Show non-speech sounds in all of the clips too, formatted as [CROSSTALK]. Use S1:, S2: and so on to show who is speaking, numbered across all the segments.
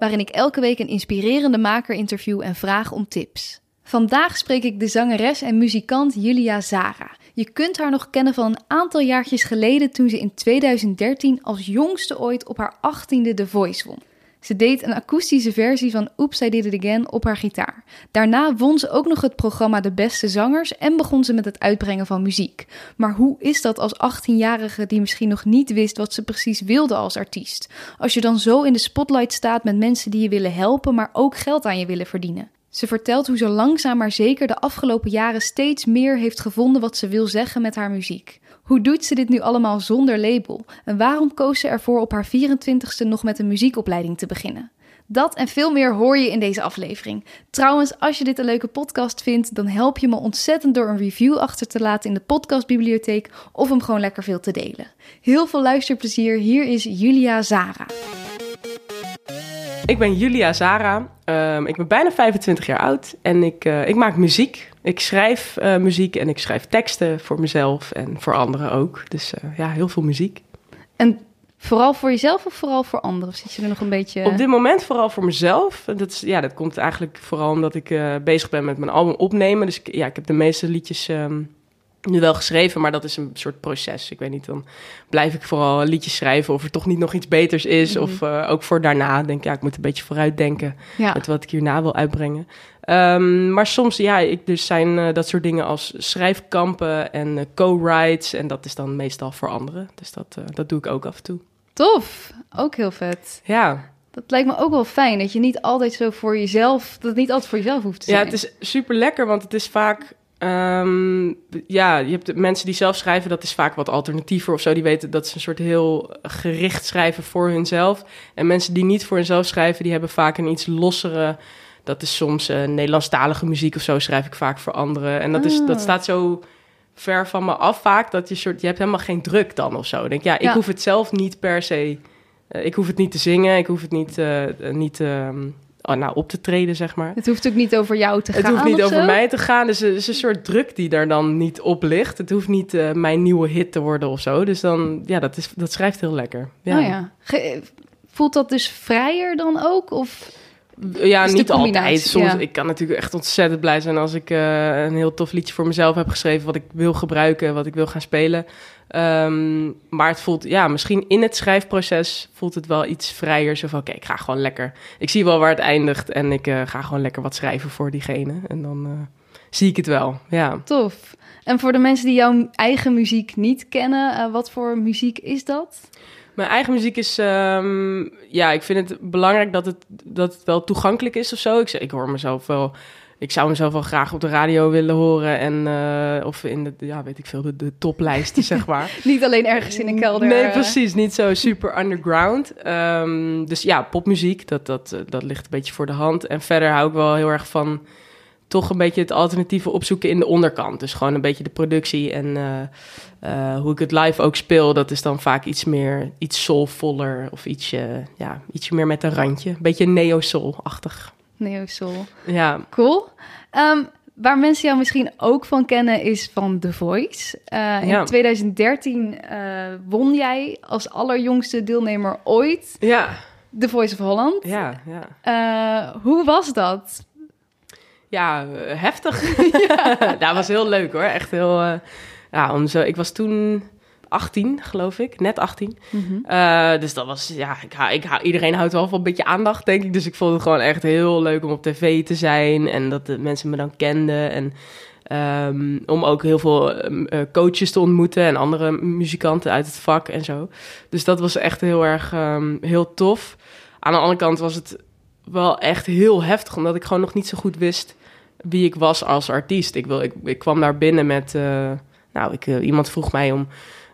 S1: waarin ik elke week een inspirerende maker interview en vraag om tips. Vandaag spreek ik de zangeres en muzikant Julia Zara. Je kunt haar nog kennen van een aantal jaartjes geleden toen ze in 2013 als jongste ooit op haar 18e The Voice won. Ze deed een akoestische versie van Oops, I Did It Again op haar gitaar. Daarna won ze ook nog het programma De Beste Zangers en begon ze met het uitbrengen van muziek. Maar hoe is dat als 18-jarige die misschien nog niet wist wat ze precies wilde als artiest? Als je dan zo in de spotlight staat met mensen die je willen helpen, maar ook geld aan je willen verdienen. Ze vertelt hoe ze langzaam maar zeker de afgelopen jaren steeds meer heeft gevonden wat ze wil zeggen met haar muziek. Hoe doet ze dit nu allemaal zonder label? En waarom koos ze ervoor op haar 24ste nog met een muziekopleiding te beginnen? Dat en veel meer hoor je in deze aflevering. Trouwens, als je dit een leuke podcast vindt, dan help je me ontzettend door een review achter te laten in de podcastbibliotheek of hem gewoon lekker veel te delen. Heel veel luisterplezier. Hier is Julia Zara.
S2: Ik ben Julia Zara. Ehm, ik ben bijna 25 jaar oud en ik, eh, ik maak muziek. Ik schrijf eh, muziek en ik schrijf teksten voor mezelf en voor anderen ook. Dus eh, ja, heel veel muziek.
S1: En vooral voor jezelf of vooral voor anderen? Of zit je er nog een beetje...
S2: Op dit moment vooral voor mezelf. Dat, is, ja, dat komt eigenlijk vooral omdat ik bezig ben met mijn album opnemen. Dus ik, ja, ik heb de meeste liedjes ehm, nu wel geschreven, maar dat is een soort proces. Ik weet niet, dan blijf ik vooral liedjes schrijven of er toch niet nog iets beters is.
S1: Mhm.
S2: Of uh, ook voor daarna denk ik, ja, ik moet een beetje vooruit denken
S1: Ja.
S2: met wat ik hierna wil uitbrengen. Um, maar soms, ja, ik, dus zijn uh, dat soort dingen als schrijfkampen en uh, co-writes. En dat is dan meestal voor anderen. Dus dat, dat doe ik ook af en toe.
S1: Tof, ook heel vet.
S2: Ja.
S1: Dat lijkt me ook wel fijn, dat je niet altijd zo voor jezelf, dat het niet altijd voor jezelf hoeft te zijn.
S2: Ja, het is super lekker, want het is vaak Um, ja, je hebt mensen die zelf schrijven, dat is vaak wat alternatiever of zo. Die weten dat ze een soort heel gericht schrijven voor hunzelf. En mensen die niet voor hunzelf schrijven, die hebben vaak een iets lossere. Dat is soms uh, Nederlandstalige muziek of zo, schrijf ik vaak voor anderen. En dat, is,
S1: Ah.
S2: dat staat zo ver van me af vaak, dat je soort, je hebt helemaal geen druk dan of zo. Denk, ja, ik
S1: Ja.
S2: hoef het zelf niet per se. Uh, ik hoef het niet te zingen, ik hoef het niet, uh, niet um, oh, nou, op te treden, zeg maar.
S1: Het hoeft ook niet over jou te
S2: Het
S1: gaan.
S2: hoeft niet over
S1: zo?
S2: mij te gaan. Dus er is een soort druk die daar dan niet op ligt. Het hoeft niet uh, mijn nieuwe hit te worden of zo. Dus dan, ja, dat, is, dat schrijft heel lekker. Ja,
S1: Oh ja. Ge- voelt dat dus vrijer dan ook? Of
S2: ja niet altijd. Soms,
S1: ja.
S2: Ik kan natuurlijk echt ontzettend blij zijn als ik uh, een heel tof liedje voor mezelf heb geschreven. Wat ik wil gebruiken, wat ik wil gaan spelen. Um, maar het voelt, ja, misschien in het schrijfproces voelt het wel iets vrijer. Zo van, oké, ik ga gewoon lekker. Ik zie wel waar het eindigt en ik uh, ga gewoon lekker wat schrijven voor diegene. En dan uh, zie ik het wel, ja.
S1: tof. En voor de mensen die jouw eigen muziek niet kennen, uh, wat voor muziek is dat?
S2: Mijn eigen muziek is, um, ja, ik vind het belangrijk dat het, dat het wel toegankelijk is of zo. Ik, ik hoor mezelf wel, ik zou mezelf wel graag op de radio willen horen en uh, of in de, ja, weet ik veel, de, de toplijsten, [LAUGHS] zeg maar.
S1: niet alleen ergens in een kelder.
S2: Nee, precies, niet zo super underground. Um, dus ja, popmuziek, dat, dat, dat ligt een beetje voor de hand. En verder hou ik wel heel erg van toch een beetje het alternatieve opzoeken in de onderkant. Dus gewoon een beetje de productie en uh, uh, hoe ik het live ook speel. Dat is dan vaak iets meer, iets soulvoller of ietsje, ja, ietsje meer met een randje. Een beetje neo-soul-achtig.
S1: Neo-soul.
S2: Ja.
S1: Cool. Um, waar mensen jou misschien ook van kennen is van The Voice. Uh, in
S2: Ja.
S1: 2013 won jij als allerjongste deelnemer ooit
S2: Ja,
S1: The Voice of Holland.
S2: ja, ja.
S1: Uh, hoe was dat?
S2: Ja, eh, heftig. [LAUGHS] ja. dat was heel leuk hoor. Echt heel. Ja, om zo, ik was toen 18, geloof ik. Net 18.
S1: Mhm.
S2: Uh, dus dat was. Ja, ik, hou- ik, hou- iedereen houdt wel van een beetje aandacht, denk ik. Dus ik vond het gewoon echt heel leuk om op tv te zijn. En dat de mensen me dan kenden. En. ehm, om ook heel veel ehm, eh, coaches te ontmoeten en andere muzikanten uit het vak en zo. Dus dat was echt heel erg ehm, heel tof. Aan de andere kant was het wel echt heel heftig, omdat ik gewoon nog niet zo goed wist wie ik was als artiest. Ik, wil, ik, ik kwam daar binnen met... eh, nou, ik, eh, iemand vroeg mij om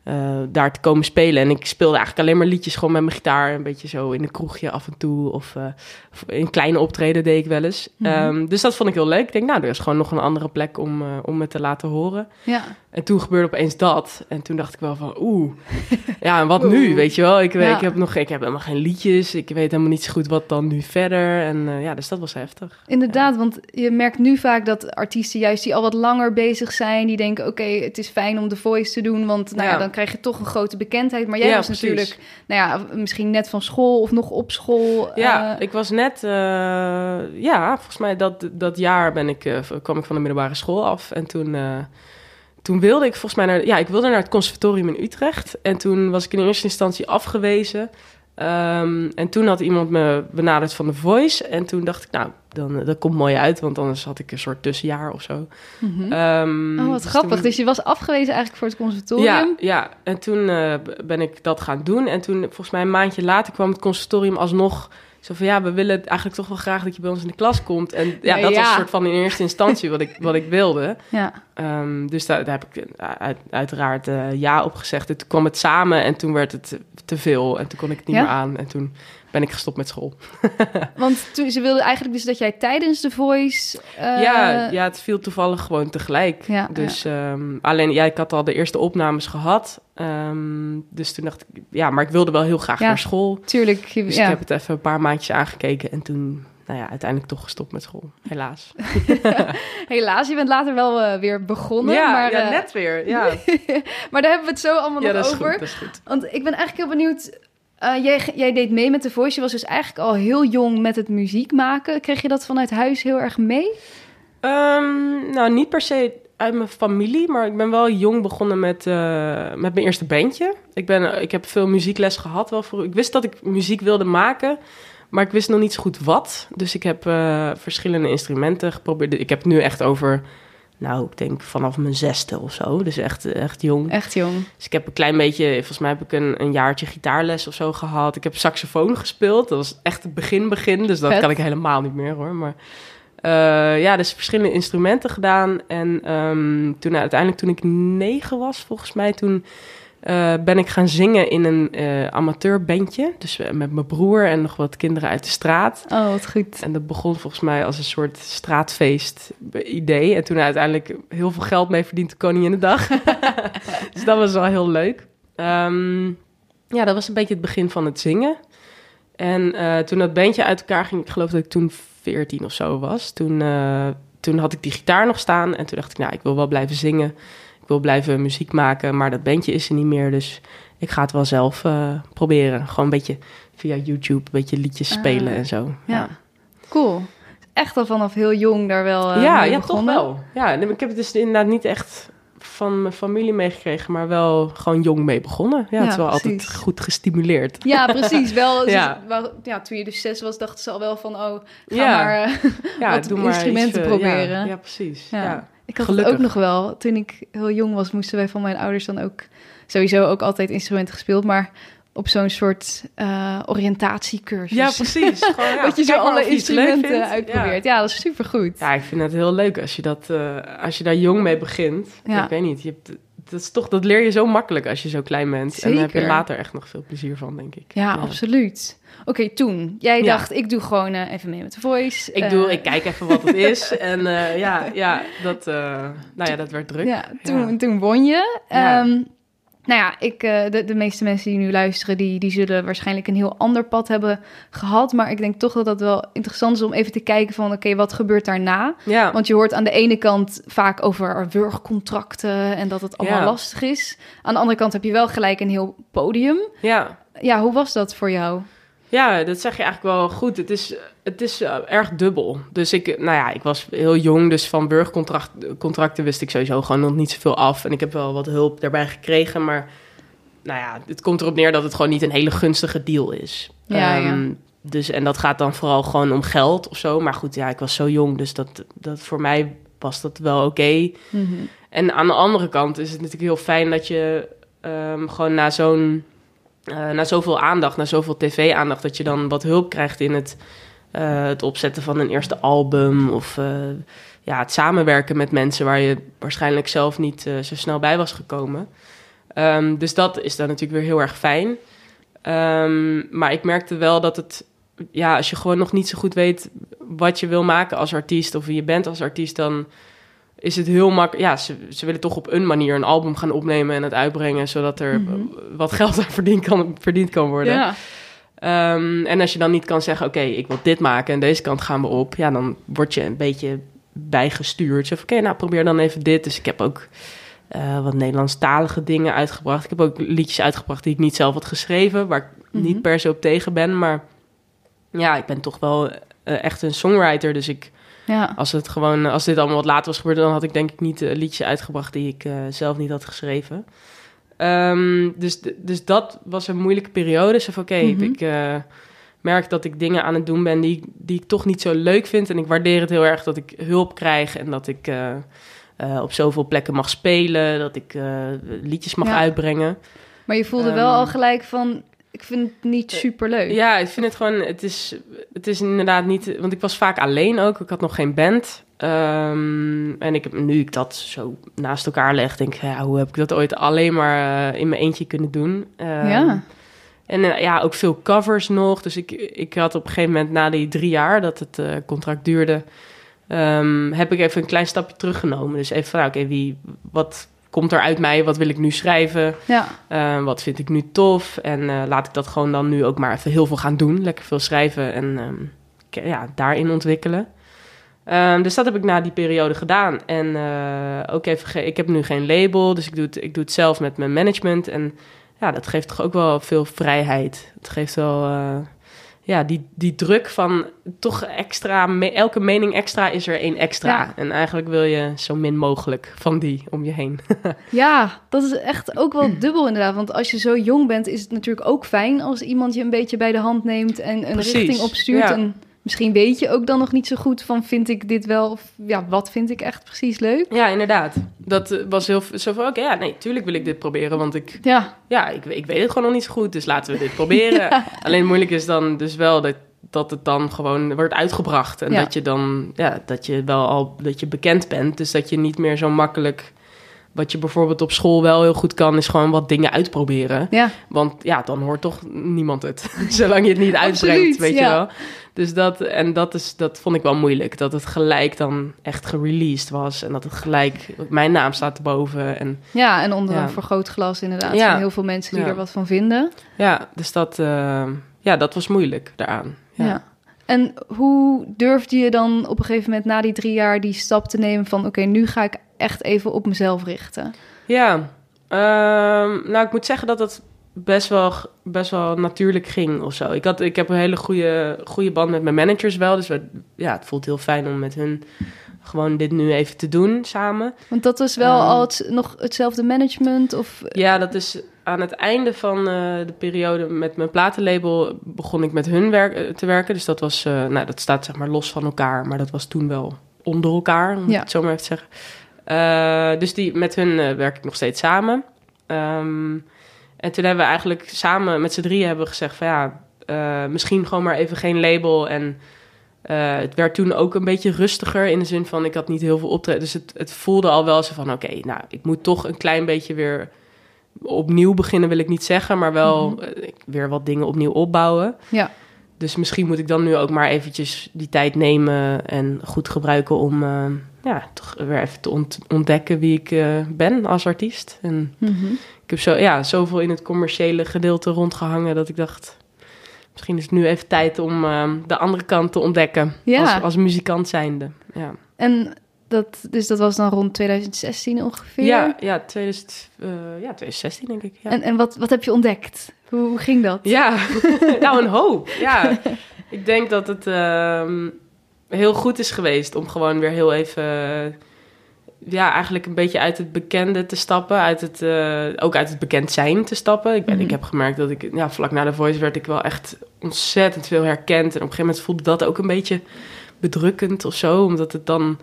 S2: eh, daar te komen spelen. En ik speelde eigenlijk alleen maar liedjes gewoon met mijn gitaar. Een beetje zo in een kroegje af en toe. Of, uh, of in kleine optreden deed ik wel eens.
S1: Mhm.
S2: Ehm, dus dat vond ik heel leuk. Ik denk, nou, er is gewoon nog een andere plek om, uh, om me te laten horen.
S1: Ja.
S2: En toen gebeurde opeens dat. En toen dacht ik wel van, oeh, [LAUGHS] ja, en wat nu, weet je wel? Ik,
S1: Ja.
S2: ik, heb nog, ik heb helemaal geen liedjes. Ik weet helemaal niet zo goed wat dan nu verder. En ja, dus dat was heftig.
S1: Inderdaad, want je merkt nu vaak dat artiesten juist die al wat langer bezig zijn, die denken, oké, het is fijn om The Voice te doen, want nou ja.
S2: Ja.
S1: dan krijg je toch een grote bekendheid. Maar jij
S2: Ja,
S1: was
S2: precies.
S1: natuurlijk, nou ja, misschien net van school of nog op school.
S2: Ja,
S1: eh,
S2: ik was net, eh, ja, volgens mij dat, dat jaar ben ik, eh, kwam ik van de middelbare school af. En toen, toen wilde ik volgens mij naar, ja, ik wilde naar het conservatorium in Utrecht. En toen was ik in eerste instantie afgewezen. Ehm, en toen had iemand me benaderd van The Voice. En toen dacht ik, nou, dan, dat komt mooi uit, want anders had ik een soort tussenjaar of zo.
S1: mhm.
S2: Ehm,
S1: oh, wat
S2: dus
S1: grappig.
S2: toen-
S1: Dus je was afgewezen eigenlijk voor het conservatorium.
S2: ja, ja, en toen eh, ben ik dat gaan doen. En toen, volgens mij een maandje later, kwam het conservatorium alsnog... Zo van, ja, we willen eigenlijk toch wel graag dat je bij ons in de klas komt. En ja,
S1: Ja,
S2: dat was een soort van in eerste instantie wat ik, [LAUGHS] wat ik wilde.
S1: Ja.
S2: Ehm, dus daar, daar heb ik eh, uit, uiteraard eh, ja op gezegd. En toen kwam het samen en toen werd het te veel. En toen kon ik het niet
S1: Ja?
S2: meer aan. En toen ben ik gestopt met school. [LAUGHS]
S1: Want toen, ze wilden eigenlijk dus dat jij tijdens The Voice... eh,
S2: ja, ja, het viel toevallig gewoon tegelijk.
S1: Ja,
S2: dus ehm, alleen, ja, ik had al de eerste opnames gehad. Ehm, dus toen dacht ik, ja, maar ik wilde wel heel graag
S1: Ja.
S2: naar school.
S1: Tuurlijk. je-
S2: Dus ik heb het even een paar maandjes aangekeken. En toen, nou ja, uiteindelijk toch gestopt met school. Helaas. [LAUGHS]
S1: Helaas, je bent later wel eh, weer begonnen.
S2: ja,
S1: maar,
S2: ja,
S1: eh,
S2: net weer. Ja, [LAUGHS]
S1: maar daar hebben we het zo allemaal
S2: ja
S1: nog
S2: dat
S1: over.
S2: goed. Dat is goed.
S1: Want ik ben eigenlijk heel benieuwd. Eh, jij, jij deed mee met The Voice. Je was dus eigenlijk al heel jong met het muziek maken. Kreeg je dat vanuit huis heel erg mee?
S2: Ehm, nou, niet per se uit mijn familie, maar ik ben wel jong begonnen met, eh, met mijn eerste bandje. Ik, ben, ik heb veel muziekles gehad. Wel voor, ik wist dat ik muziek wilde maken, maar ik wist nog niet zo goed wat. Dus ik heb eh, verschillende instrumenten geprobeerd. Ik heb nu echt over, nou, ik denk vanaf mijn zesde of zo. Dus echt, echt jong.
S1: Echt jong.
S2: Dus ik heb een klein beetje, volgens mij heb ik een, een jaartje gitaarles of zo gehad. Ik heb saxofoon gespeeld. Dat was echt het begin, begin. Dus dat
S1: Vet.
S2: kan ik helemaal niet meer hoor. Maar eh, ja, dus verschillende instrumenten gedaan. En ehm, toen uiteindelijk, toen ik negen was, volgens mij, toen eh, ben ik gaan zingen in een eh amateurbandje. Dus eh, met mijn broer en nog wat kinderen uit de straat.
S1: Oh, wat goed.
S2: En dat begon volgens mij als een soort straatfeest idee. En toen uiteindelijk heel veel geld mee verdiend de Koninginnedag. [LAUGHS] dus dat was wel heel leuk. Ehm, ja, dat was een beetje het begin van het zingen. En toen dat bandje uit elkaar ging, ik geloof dat ik toen 14 of zo was. Toen, toen had ik die gitaar nog staan. En toen dacht ik, nou, ik wil wel blijven zingen. Ik wil blijven muziek maken, maar dat bandje is er niet meer. Dus ik ga het wel zelf eh, proberen. Gewoon een beetje via YouTube, een beetje liedjes
S1: Ah,
S2: spelen en zo.
S1: Ja. Cool. Echt al vanaf heel jong daar wel eh,
S2: ja,
S1: mee
S2: ja toch wel. Ja, ik heb het dus inderdaad niet echt van mijn familie meegekregen, maar wel gewoon jong mee begonnen. Ja,
S1: Ja,
S2: het is wel
S1: precies.
S2: altijd goed gestimuleerd.
S1: Ja, precies. Wel, [LAUGHS] dus-
S2: Ja.
S1: wel, ja, toen je dus zes was, dachten ze al wel van... oh, ga
S2: Ja.
S1: maar... eh,
S2: Ja,
S1: Wat
S2: doe maar
S1: instrumenten
S2: iets, eh,
S1: proberen.
S2: Ja, ja precies.
S1: Ja. Ik had
S2: Gelukkig.
S1: het ook nog wel. Toen ik heel jong was, moesten wij van mijn ouders dan ook sowieso ook altijd instrumenten gespeeld, maar op zo'n soort eh, oriëntatiecursus.
S2: Ja, precies. [LAUGHS] Gewoon, ja,
S1: dat je zo alle instrumenten uitprobeert. Ja. dat is supergoed.
S2: Ja. ja, ik vind het heel leuk als je, dat, eh, als je daar jong mee begint.
S1: Ja.
S2: Ik weet niet, je hebt, dat, is toch, dat leer je zo makkelijk als je zo klein bent. En daar heb je later echt nog veel plezier van, denk ik.
S1: Ja, absoluut. Oké, toen. Jij
S2: Ja.
S1: dacht, ik doe gewoon eh, even mee met de voice.
S2: Ik,
S1: Eh,
S2: doe, ik kijk even wat het [LAUGHS] is. En eh, ja, ja, dat, eh, nou ja, dat werd druk.
S1: Ja, toen, toen won je.
S2: Ja.
S1: Nou ja, ik, eh, de, de meeste mensen die nu luisteren, die, die zullen waarschijnlijk een heel ander pad hebben gehad. Maar ik denk toch dat dat wel interessant is om even te kijken van, oké, wat gebeurt daarna?
S2: Ja.
S1: Want je hoort aan de ene kant vaak over wurgcontracten en dat het allemaal
S2: Ja.
S1: lastig is. Aan de andere kant heb je wel gelijk een heel podium.
S2: ja.
S1: Ja, hoe was dat voor jou?
S2: Ja, dat zeg je eigenlijk wel goed. Het is, het is eh, erg dubbel. Dus ik, nou ja, ik was heel jong, dus van burgercontracten wist ik sowieso gewoon nog niet zoveel af. En ik heb wel wat hulp daarbij gekregen, maar nou ja, het komt erop neer dat het gewoon niet een hele gunstige deal is.
S1: Ja, ja.
S2: Ehm, Dus, en dat gaat dan vooral gewoon om geld of zo. Maar goed, ja, ik was zo jong, dus dat, dat voor mij was dat wel oké. En aan de andere kant is het natuurlijk heel fijn dat je ehm, gewoon na zo'n eh na zoveel aandacht, na zoveel tv-aandacht, dat je dan wat hulp krijgt in het, eh, het opzetten van een eerste album of eh, ja, het samenwerken met mensen waar je waarschijnlijk zelf niet zo snel bij was gekomen. Ehm, dus dat is dan natuurlijk weer heel erg fijn. Ehm, maar ik merkte wel dat het, ja, als je gewoon nog niet zo goed weet wat je wil maken als artiest of wie je bent als artiest, dan is het heel makkelijk. Ja, ze, ze willen toch op een manier een album gaan opnemen en het uitbrengen, zodat er
S1: Mhm.
S2: wat geld aan verdiend kan, verdiend kan worden.
S1: Ja.
S2: Ehm, en als je dan niet kan zeggen, oké, ik wil dit maken en deze kant gaan we op, ja, dan word je een beetje bijgestuurd. Van, oké, nou probeer dan even dit. Dus ik heb ook eh, wat Nederlandstalige dingen uitgebracht. Ik heb ook liedjes uitgebracht die ik niet zelf had geschreven, waar ik
S1: Mhm.
S2: niet per se op tegen ben. Maar ja, ik ben toch wel eh, echt een songwriter. Dus ik,
S1: Ja.
S2: als, het gewoon, als dit allemaal wat later was gebeurd, dan had ik denk ik niet een liedje uitgebracht die ik eh, zelf niet had geschreven. Ehm, dus, dus dat was een moeilijke periode. Zo van, oké,
S1: Mhm.
S2: ik eh, merk dat ik dingen aan het doen ben die, die ik toch niet zo leuk vind. En ik waardeer het heel erg dat ik hulp krijg en dat ik eh, eh, op zoveel plekken mag spelen. Dat ik eh, liedjes mag
S1: Ja.
S2: uitbrengen.
S1: Maar je voelde wel
S2: Ehm,
S1: al gelijk van, ik vind het niet super leuk.
S2: Ja, ik vind het gewoon, het is, het is inderdaad niet, want ik was vaak alleen ook. Ik had nog geen band. Ehm, en ik heb, nu ik dat zo naast elkaar leg, denk ik, ja, hoe heb ik dat ooit alleen maar eh, in mijn eentje kunnen doen? Ehm,
S1: Ja.
S2: En eh, ja, ook veel covers nog. Dus ik, ik had op een gegeven moment, na die drie jaar dat het eh, contract duurde, ehm, heb ik even een klein stapje teruggenomen. Dus even van, nou, oké, wie, wat komt er uit mij? Wat wil ik nu schrijven?
S1: Ja.
S2: Uh, wat vind ik nu tof? En uh, laat ik dat gewoon dan nu ook maar even heel veel gaan doen. Lekker veel schrijven en um, ja, daarin ontwikkelen. Um, dus dat heb ik na die periode gedaan. En uh, ook even, ik heb nu geen label, dus ik doe, het, ik doe het zelf met mijn management. En ja, dat geeft toch ook wel veel vrijheid. Het geeft wel, ja, die, die druk van toch extra, me, elke mening extra is er één extra.
S1: Ja.
S2: En eigenlijk wil je zo min mogelijk van die om je heen. [LAUGHS]
S1: ja, dat is echt ook wel dubbel inderdaad. Want als je zo jong bent, is het natuurlijk ook fijn als iemand je een beetje bij de hand neemt en een
S2: Precies,
S1: richting opstuurt.
S2: ja.
S1: En misschien weet je ook dan nog niet zo goed van vind ik dit wel of ja, wat vind ik echt precies leuk.
S2: Ja, inderdaad. Dat eh, was heel zo van, oké, ja, nee, tuurlijk wil ik dit proberen, want ik,
S1: Ja,
S2: ja, ik, ik weet het gewoon nog niet zo goed, dus laten we dit [LAUGHS] proberen. Alleen moeilijk is dan dus wel dat, dat het dan gewoon wordt uitgebracht en
S1: Ja.
S2: dat je dan, ja, dat je wel al, dat je bekend bent, dus dat je niet meer zo makkelijk, wat je bijvoorbeeld op school wel heel goed kan, is gewoon wat dingen uitproberen.
S1: ja,
S2: Want ja, dan hoort toch niemand het. [LAUGHS] Zolang je het niet uitbrengt,
S1: Absoluut,
S2: weet je wel. Dus dat, en dat, is, dat vond ik wel moeilijk. Dat het gelijk dan echt gereleased was. En dat het gelijk, mijn naam staat erboven. En
S1: ja, en onder
S2: Ja.
S1: een vergrootglas inderdaad.
S2: Ja.
S1: zijn heel veel mensen die er wat van vinden.
S2: ja, dus dat, eh, ja, dat was moeilijk daaraan.
S1: Ja.
S2: Ja.
S1: En hoe durfde je dan op een gegeven moment na die drie jaar die stap te nemen van oké, nu ga ik echt even op mezelf richten?
S2: Ja, ehm, nou ik moet zeggen dat het best wel, best wel natuurlijk ging of zo. Ik, had, ik heb een hele goede, goede band met mijn managers wel. Dus we, ja, het voelt heel fijn om met hun gewoon dit nu even te doen samen.
S1: Want dat was wel
S2: Ehm.
S1: al het, nog hetzelfde management of
S2: Ja, dat is aan het einde van eh, de periode met mijn platenlabel begon ik met hun werk, eh, te werken. Dus dat was, eh, nou dat staat zeg maar los van elkaar, maar dat was toen wel onder elkaar, om
S1: Ja.
S2: het zo maar even te zeggen. Eh, dus die, met hun eh, werk ik nog steeds samen. Ehm, en toen hebben we eigenlijk samen met z'n drieën hebben we gezegd van ja, eh, misschien gewoon maar even geen label. En het werd toen ook een beetje rustiger in de zin van ik had niet heel veel optreden. Dus het, het voelde al wel zo van oké, nou ik moet toch een klein beetje weer opnieuw beginnen wil ik niet zeggen, maar wel
S1: Mhm.
S2: weer wat dingen opnieuw opbouwen.
S1: Ja.
S2: Dus misschien moet ik dan nu ook maar eventjes die tijd nemen en goed gebruiken om ja, toch weer even te ont- ontdekken wie ik eh, ben als artiest. En
S1: Mhm.
S2: ik heb zo, ja, zoveel in het commerciële gedeelte rondgehangen dat ik dacht, misschien is het nu even tijd om eh, de andere kant te ontdekken
S1: Ja.
S2: als, als muzikant zijnde. Ja,
S1: En dat, dus dat was dan rond 2016 ongeveer.
S2: ja, ja, 2000, eh, ja 2016 denk ik. Ja.
S1: En, en wat, wat heb je ontdekt? Hoe, hoe ging dat?
S2: Ja, [LAUGHS] [LAUGHS] nou een hoop. Ja, ik denk dat het ehm, heel goed is geweest om gewoon weer heel even, ja, eigenlijk een beetje uit het bekende te stappen, uit het, eh, ook uit het bekend zijn te stappen. Ik, ben,
S1: Mhm.
S2: ik heb gemerkt dat ik, ja, vlak na de Voice werd ik wel echt ontzettend veel herkend en op een gegeven moment voelde dat ook een beetje bedrukkend of zo, omdat het dan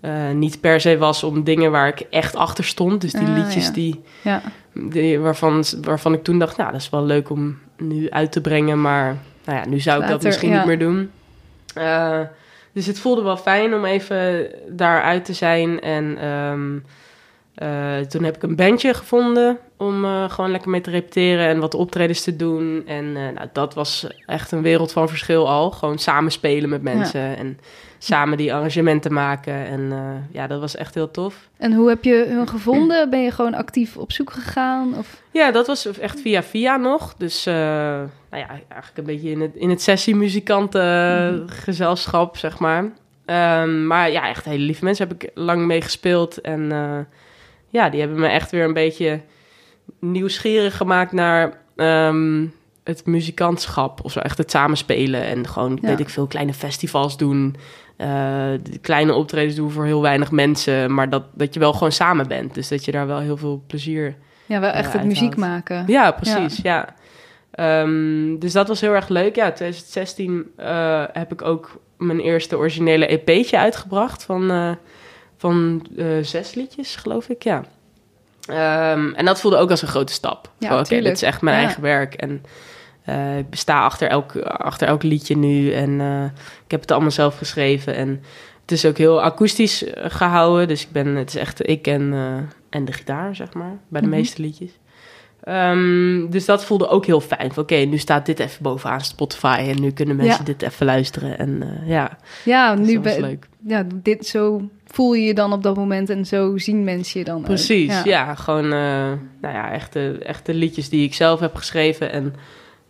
S2: eh, niet per se was om dingen waar ik echt achter stond. Dus die
S1: Ah,
S2: liedjes
S1: ja.
S2: die
S1: Ja.
S2: die, waarvan, waarvan ik toen dacht, nou, dat is wel leuk om nu uit te brengen, maar nou ja, nu zou ik dat misschien
S1: ja.
S2: niet meer doen. Eh, dus het voelde wel fijn om even daaruit te zijn. En ehm, eh, toen heb ik een bandje gevonden om eh, gewoon lekker mee te repeteren en wat optredens te doen. En eh, nou, dat was echt een wereld van verschil al. Gewoon samen spelen met mensen en samen die arrangementen maken. En eh, ja, dat was echt heel tof.
S1: En hoe heb je hun gevonden? Ben je gewoon actief op zoek gegaan? Of?
S2: Ja, dat was echt via via nog. Dus uh, nou ja, eigenlijk een beetje in het, in het sessie-muzikanten-gezelschap, zeg maar. Um, maar ja, echt hele lieve mensen heb ik lang mee gespeeld. En uh, ja, die hebben me echt weer een beetje nieuwsgierig gemaakt naar um, het muzikantschap. Of zo, echt het samenspelen. En gewoon, ja. weet ik veel, kleine festivals doen. Uh, kleine optredens doen voor heel weinig mensen. Maar dat, dat je wel gewoon samen bent. Dus dat je daar wel heel veel plezier
S1: Ja, wel echt uh, het muziek maken.
S2: Ja, precies, ja. ja. Um, dus dat was heel erg leuk. Ja, 2016 uh, heb ik ook mijn eerste originele EP'tje uitgebracht van, uh, van zes liedjes, geloof ik, ja. Um, en dat voelde ook als een grote stap.
S1: Ja,
S2: Oké, okay, dit is echt mijn ja. eigen werk. En uh, ik sta achter elk, achter elk liedje nu. En ik heb het allemaal zelf geschreven. En het is ook heel akoestisch gehouden. Dus ik ben, het is echt ik en, en de gitaar, zeg maar, bij de mm -hmm. meeste liedjes. Um, dus dat voelde ook heel fijn. Oké, okay, nu staat dit even bovenaan Spotify en nu kunnen mensen ja. dit even luisteren. En ja,
S1: ja nu ben ja, dit zo voel je je dan op dat moment en zo zien mensen je dan.
S2: Precies,
S1: ook.
S2: ja. ja, gewoon, nou ja, echte, echte liedjes die ik zelf heb geschreven en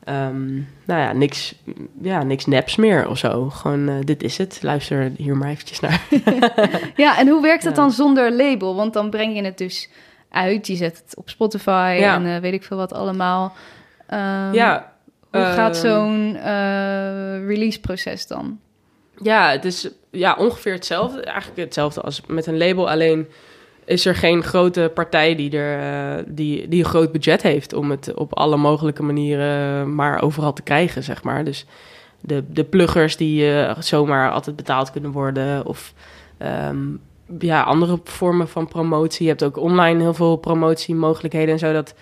S2: um, nou ja, niks, ja, niks neps meer of zo. Gewoon, uh, dit is het. Luister hier maar eventjes naar. [LAUGHS]
S1: ja, en hoe werkt het dan zonder label? Want dan breng je het dus uit. Je zet het op Spotify ja. en uh, weet ik veel wat allemaal. Um,
S2: ja.
S1: Hoe uh, gaat zo'n uh, release-proces dan?
S2: Ja, het is ja, ongeveer hetzelfde. Eigenlijk hetzelfde als met een label. Alleen is er geen grote partij die, er, die, die een groot budget heeft... om het op alle mogelijke manieren maar overal te krijgen, zeg maar. Dus de, de pluggers die zomaar altijd betaald kunnen worden... of um, ja, andere vormen van promotie. Je hebt ook online heel veel promotiemogelijkheden en zo. Dat,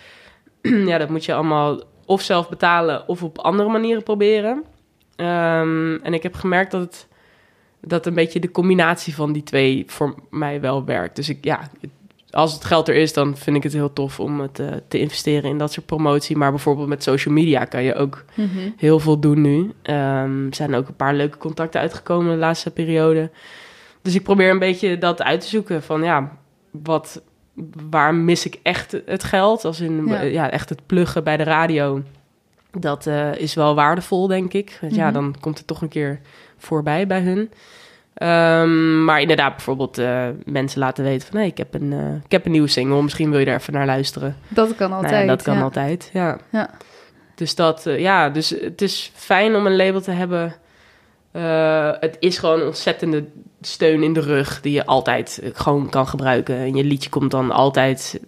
S2: [CLEARS THROAT] ja, dat moet je allemaal of zelf betalen of op andere manieren proberen. Um, en ik heb gemerkt dat het, dat een beetje de combinatie van die twee voor mij wel werkt. Dus ik, ja, als het geld er is, dan vind ik het heel tof om het uh, te investeren in dat soort promotie. Maar bijvoorbeeld met social media kan je ook mm -hmm. heel veel doen nu. Um, er zijn ook een paar leuke contacten uitgekomen de laatste periode. Dus ik probeer een beetje dat uit te zoeken van ja, wat, waar mis ik echt het geld? Als in ja, ja echt het pluggen bij de radio. Dat uh, is wel waardevol, denk ik. Want ja, mm -hmm. dan komt het toch een keer voorbij bij hun. Um, maar inderdaad, bijvoorbeeld uh, mensen laten weten van... hé, hey, ik, heb een, uh, ik heb een nieuwe single, misschien wil je daar even naar luisteren.
S1: Dat kan altijd.
S2: Nou ja, dat kan
S1: ja.
S2: altijd, ja.
S1: ja.
S2: Dus dat, uh, ja, dus het is fijn om een label te hebben... Het is gewoon een ontzettende steun in de rug die je altijd gewoon kan gebruiken. En je liedje komt dan altijd,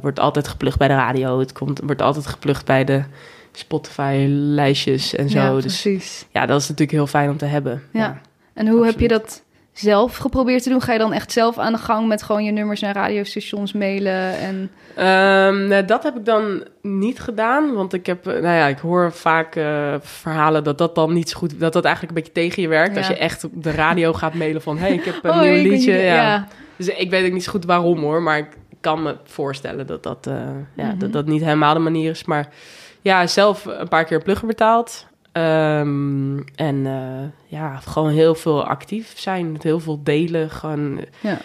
S2: wordt altijd geplukt bij de radio. Het komt, wordt altijd geplukt bij de Spotify-lijstjes en zo.
S1: Ja,
S2: dus
S1: precies.
S2: ja, dat is natuurlijk heel fijn om te hebben.
S1: Ja. ja en hoe absoluut. heb je dat zelf geprobeerd te doen? Ga je dan echt zelf aan de gang met gewoon je nummers naar radiostations mailen? En...
S2: Um, nou, dat heb ik dan niet gedaan, want ik heb, nou ja, ik hoor vaak uh, verhalen dat dat dan niet zo goed, dat dat eigenlijk een beetje tegen je werkt. Ja. Als je echt op de radio gaat mailen van, hey, ik heb een
S1: oh,
S2: nieuw liedje.
S1: Je,
S2: ja.
S1: ja.
S2: Dus ik weet ook niet zo goed waarom hoor, maar ik kan me voorstellen dat dat, uh, ja, mm -hmm. dat, dat niet helemaal de manier is. Maar ja, zelf een paar keer plugger betaald. Um, en uh, ja, gewoon heel veel actief zijn, heel veel delen. Gewoon,
S1: ja.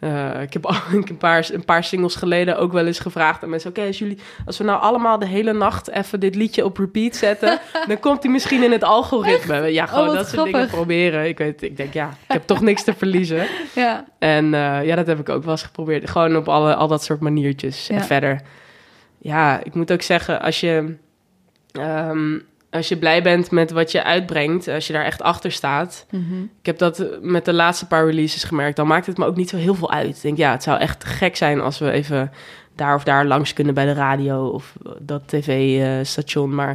S2: uh, [LAUGHS] ik heb een paar, een paar singles geleden ook wel eens gevraagd aan mensen: Oké, okay, als jullie, als we nou allemaal de hele nacht even dit liedje op repeat zetten, [LAUGHS] dan komt hij misschien in het algoritme.
S1: Echt?
S2: Ja, gewoon
S1: oh,
S2: dat
S1: soort
S2: dingen proberen. Ik weet, ik denk ja, ik heb toch niks te verliezen. [LAUGHS]
S1: Ja.
S2: En uh, ja, dat heb ik ook wel eens geprobeerd. Gewoon op alle, al dat soort maniertjes.
S1: Ja.
S2: En verder, ja, ik moet ook zeggen, als je. Um, als je blij bent met wat je uitbrengt, als je daar echt achter staat.
S1: Mm -hmm.
S2: Ik heb dat met de laatste paar releases gemerkt. Dan maakt het me ook niet zo heel veel uit. Ik denk, ja, het zou echt gek zijn als we even daar of daar langs kunnen bij de radio of dat tv-station. Maar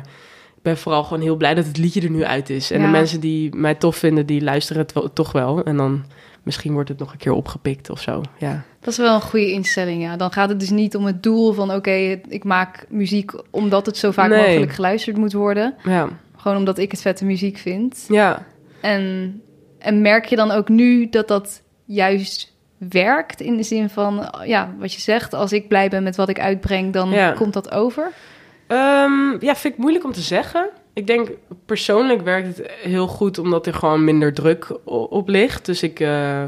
S2: ik ben vooral gewoon heel blij dat het liedje er nu uit is. En
S1: Ja.
S2: de mensen die mij tof vinden, die luisteren het wel, toch wel. En dan misschien wordt het nog een keer opgepikt of zo. Ja.
S1: Dat is wel een goede instelling, ja. Dan gaat het dus niet om het doel van... oké, okay, ik maak muziek omdat het zo vaak
S2: Nee.
S1: mogelijk geluisterd moet worden.
S2: Ja.
S1: Gewoon omdat ik het vette muziek vind.
S2: Ja.
S1: En, en merk je dan ook nu dat dat juist werkt in de zin van, ja, wat je zegt, als ik blij ben met wat ik uitbreng, dan
S2: Ja.
S1: komt dat over?
S2: Ehm, ja, vind ik moeilijk om te zeggen. Ik denk persoonlijk werkt het heel goed omdat er gewoon minder druk op ligt. Dus ik eh,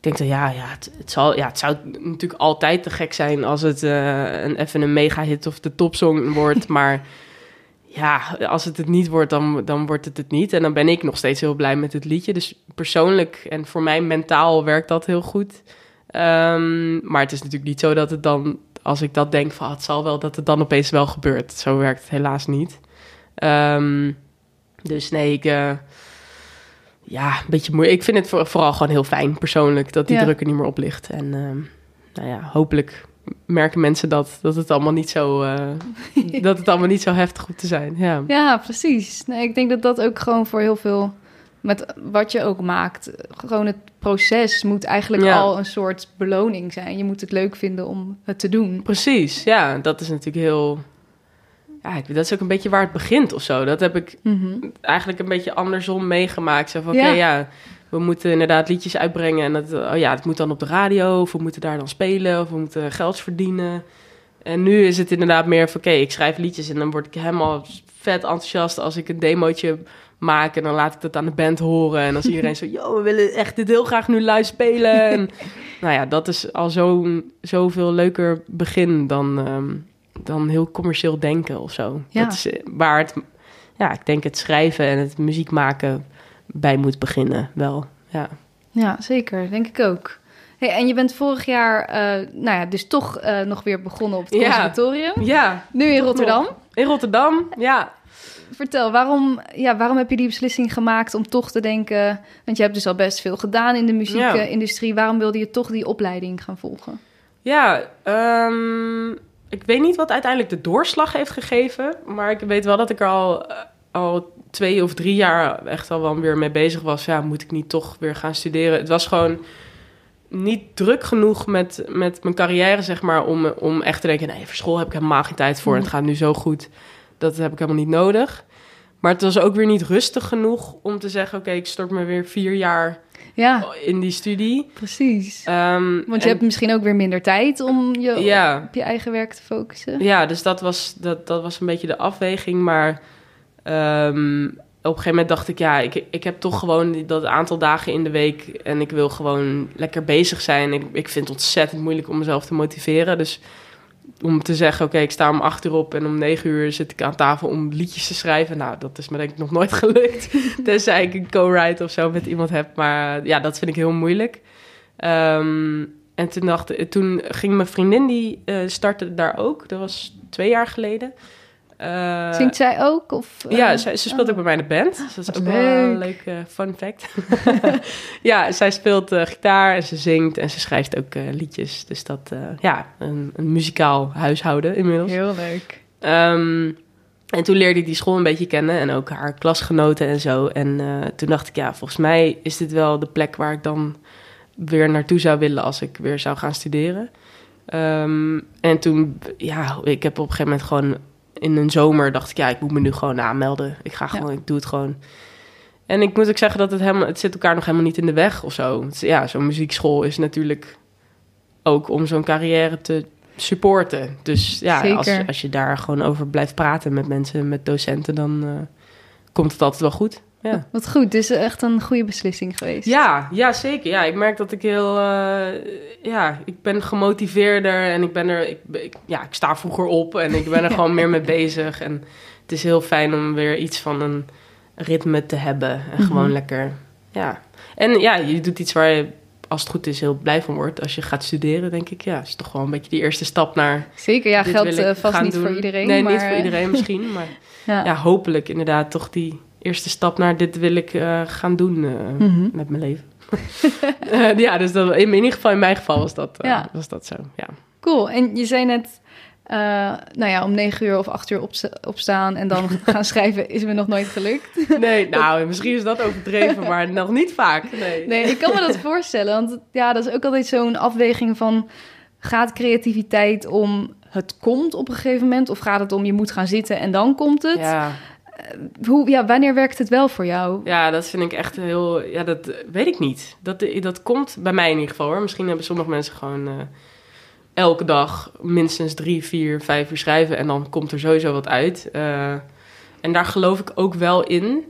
S2: denk dat ja, ja, het, het zal, ja, het zou natuurlijk altijd te gek zijn als het eh, een, even een mega hit of de topsong wordt. [LAUGHS] maar ja, als het het niet wordt, dan, dan wordt het het niet. En dan ben ik nog steeds heel blij met het liedje. Dus persoonlijk en voor mij mentaal werkt dat heel goed. Ehm, maar het is natuurlijk niet zo dat het dan, als ik dat denk van "Ah, het zal wel, dat het dan opeens wel gebeurt. Zo werkt het helaas niet. Ehm, dus nee, ik, eh, ja, een beetje moeilijk. Ik vind het voor- vooral gewoon heel fijn persoonlijk dat die
S1: Ja.
S2: druk er niet meer op ligt. En ehm, nou ja, hopelijk merken mensen dat, dat het allemaal niet zo, eh, [LAUGHS] dat het allemaal niet zo heftig hoeft te zijn. Ja.
S1: Ja, precies. Nee, ik denk dat dat ook gewoon voor heel veel, met wat je ook maakt, gewoon het proces moet eigenlijk
S2: Ja.
S1: al een soort beloning zijn. Je moet het leuk vinden om het te doen.
S2: Precies, ja, dat is natuurlijk heel. Ja, ik- dat is ook een beetje waar het begint of zo. Dat heb ik
S1: Mhm.
S2: eigenlijk een beetje andersom meegemaakt. Zo van,
S1: Ja.
S2: oké, ja, we moeten inderdaad liedjes uitbrengen. En dat, oh ja, het moet dan op de radio, of we moeten daar dan spelen, of we moeten geld verdienen. En nu is het inderdaad meer van, oké, ik schrijf liedjes en dan word ik helemaal vet enthousiast als ik een demootje maak. En dan laat ik dat aan de band horen. En dan is iedereen zo, [LAUGHS] yo, we willen echt dit heel graag nu live spelen. En, [LAUGHS] nou ja, dat is al zo'n zoveel leuker begin dan, ehm, dan heel commercieel denken of zo.
S1: Ja.
S2: Dat is eh, waar het, ja, ik denk het schrijven en het muziek maken bij moet beginnen wel. Ja,
S1: Ja, zeker. Denk ik ook. Hey, en je bent vorig jaar, eh, nou ja, dus toch eh, nog weer begonnen op het
S2: Ja.
S1: conservatorium.
S2: ja
S1: Nu in Rotterdam.
S2: in Rotterdam, ja.
S1: Vertel, waarom, ja, waarom heb je die beslissing gemaakt om toch te denken... Want je hebt dus al best veel gedaan in de muziekindustrie. Waarom wilde je toch die opleiding gaan volgen?
S2: Ja, ehm, ik weet niet wat uiteindelijk de doorslag heeft gegeven. Maar ik weet wel dat ik er al, eh, al twee of drie jaar echt al wel weer mee bezig was. Ja, moet ik niet toch weer gaan studeren? Het was gewoon niet druk genoeg met, met mijn carrière, zeg maar, om, om echt te denken... nee, voor school heb ik helemaal geen tijd voor. en Het gaat nu zo goed, dat heb ik helemaal niet nodig. Maar het was ook weer niet rustig genoeg om te zeggen... oké, ik stort me weer vier jaar
S1: Ja,
S2: in die studie.
S1: precies.
S2: Ehm,
S1: Want je
S2: en-
S1: hebt misschien ook weer minder tijd om je
S2: Ja.
S1: op je eigen werk te focussen.
S2: Ja, dus dat was, dat, dat was een beetje de afweging. Maar ehm, op een gegeven moment dacht ik, ja, ik, ik heb toch gewoon dat aantal dagen in de week. En ik wil gewoon lekker bezig zijn. Ik, ik vind het ontzettend moeilijk om mezelf te motiveren. Dus om te zeggen, oké, ik sta om acht uur op en om negen uur zit ik aan tafel om liedjes te schrijven. Nou, dat is me denk ik nog nooit [LAUGHS] gelukt. Tenzij ik een co-write of zo met iemand heb. Maar eh, ja, dat vind ik heel moeilijk. Ehm, en toen, dacht, toen ging mijn vriendin, die eh, startte daar ook. Dat was twee jaar geleden. Eh,
S1: Zingt zij ook? Of, eh,
S2: ja, zij, ze speelt ook bij mij in de band. Dus dat is ook wel een
S1: leuk.
S2: leuk eh, fun fact. [LAUGHS] [LAUGHS] ja, zij speelt eh, gitaar en ze zingt en ze schrijft ook eh, liedjes. Dus dat, eh, ja, een, een muzikaal huishouden inmiddels.
S1: Heel leuk.
S2: Ehm, en toen leerde ik die school een beetje kennen en ook haar klasgenoten en zo. En eh, toen dacht ik, ja, volgens mij is dit wel de plek waar ik dan weer naartoe zou willen als ik weer zou gaan studeren. Ehm, en toen, ja, ik heb op een gegeven moment gewoon in een zomer dacht ik, ja, ik moet me nu gewoon aanmelden. Ik ga gewoon, ik doe het gewoon. En ik moet ook zeggen dat het helemaal, het zit elkaar nog helemaal niet in de weg of zo. Het ja, zo'n muziekschool is natuurlijk ook om zo'n carrière te supporten. Dus ja, als,
S1: Zeker.
S2: als je daar gewoon over blijft praten met mensen, met docenten, dan eh, komt het altijd wel goed. Ja.
S1: Wat goed, dus echt een goede beslissing geweest.
S2: Ja, ja, zeker. Ja, ik merk dat ik heel... eh, ja, ik ben gemotiveerder en ik ben er... Ik, ik- ja, ik sta vroeger op en ik ben er [LAUGHS] gewoon meer mee bezig. En het is heel fijn om weer iets van een ritme te hebben. En
S1: Mhm.
S2: gewoon lekker... Ja. En ja, je doet iets waar je, als het goed is, heel blij van wordt. Als je gaat studeren, denk ik. Ja, is toch wel een beetje die eerste stap naar...
S1: Zeker, ja, geldt eh, vast niet
S2: doen.
S1: voor iedereen.
S2: Nee,
S1: maar,
S2: niet voor
S1: eh,
S2: iedereen misschien, maar... [LAUGHS]
S1: Ja.
S2: Ja, hopelijk inderdaad toch die eerste stap naar dit wil ik eh, gaan doen eh,
S1: Mhm.
S2: met mijn leven. [LAUGHS] Eh, ja, dus dat, in, in ieder geval in mijn geval was dat,
S1: Ja.
S2: was dat zo. Ja.
S1: Cool. En je zei net, nou ja, om negen uur of acht uur opsta- opstaan en dan [LAUGHS] gaan schrijven is me nog nooit gelukt.
S2: Nee, [LAUGHS] nou, misschien is dat overdreven, maar nog niet vaak. Nee.
S1: Nee, ik kan me dat voorstellen. Want ja, dat is ook altijd zo'n afweging van... gaat creativiteit om het komt op een gegeven moment... of gaat het om je moet gaan zitten en dan komt het?
S2: Ja,
S1: hoe, ja, wanneer werkt het wel voor jou?
S2: Ja, dat vind ik echt heel... Ja, dat weet ik niet. Dat, dat komt bij mij in ieder geval hoor. Misschien hebben sommige mensen gewoon uh, elke dag minstens drie, vier, vijf uur schrijven... en dan komt er sowieso wat uit. Uh, en daar geloof ik ook wel in...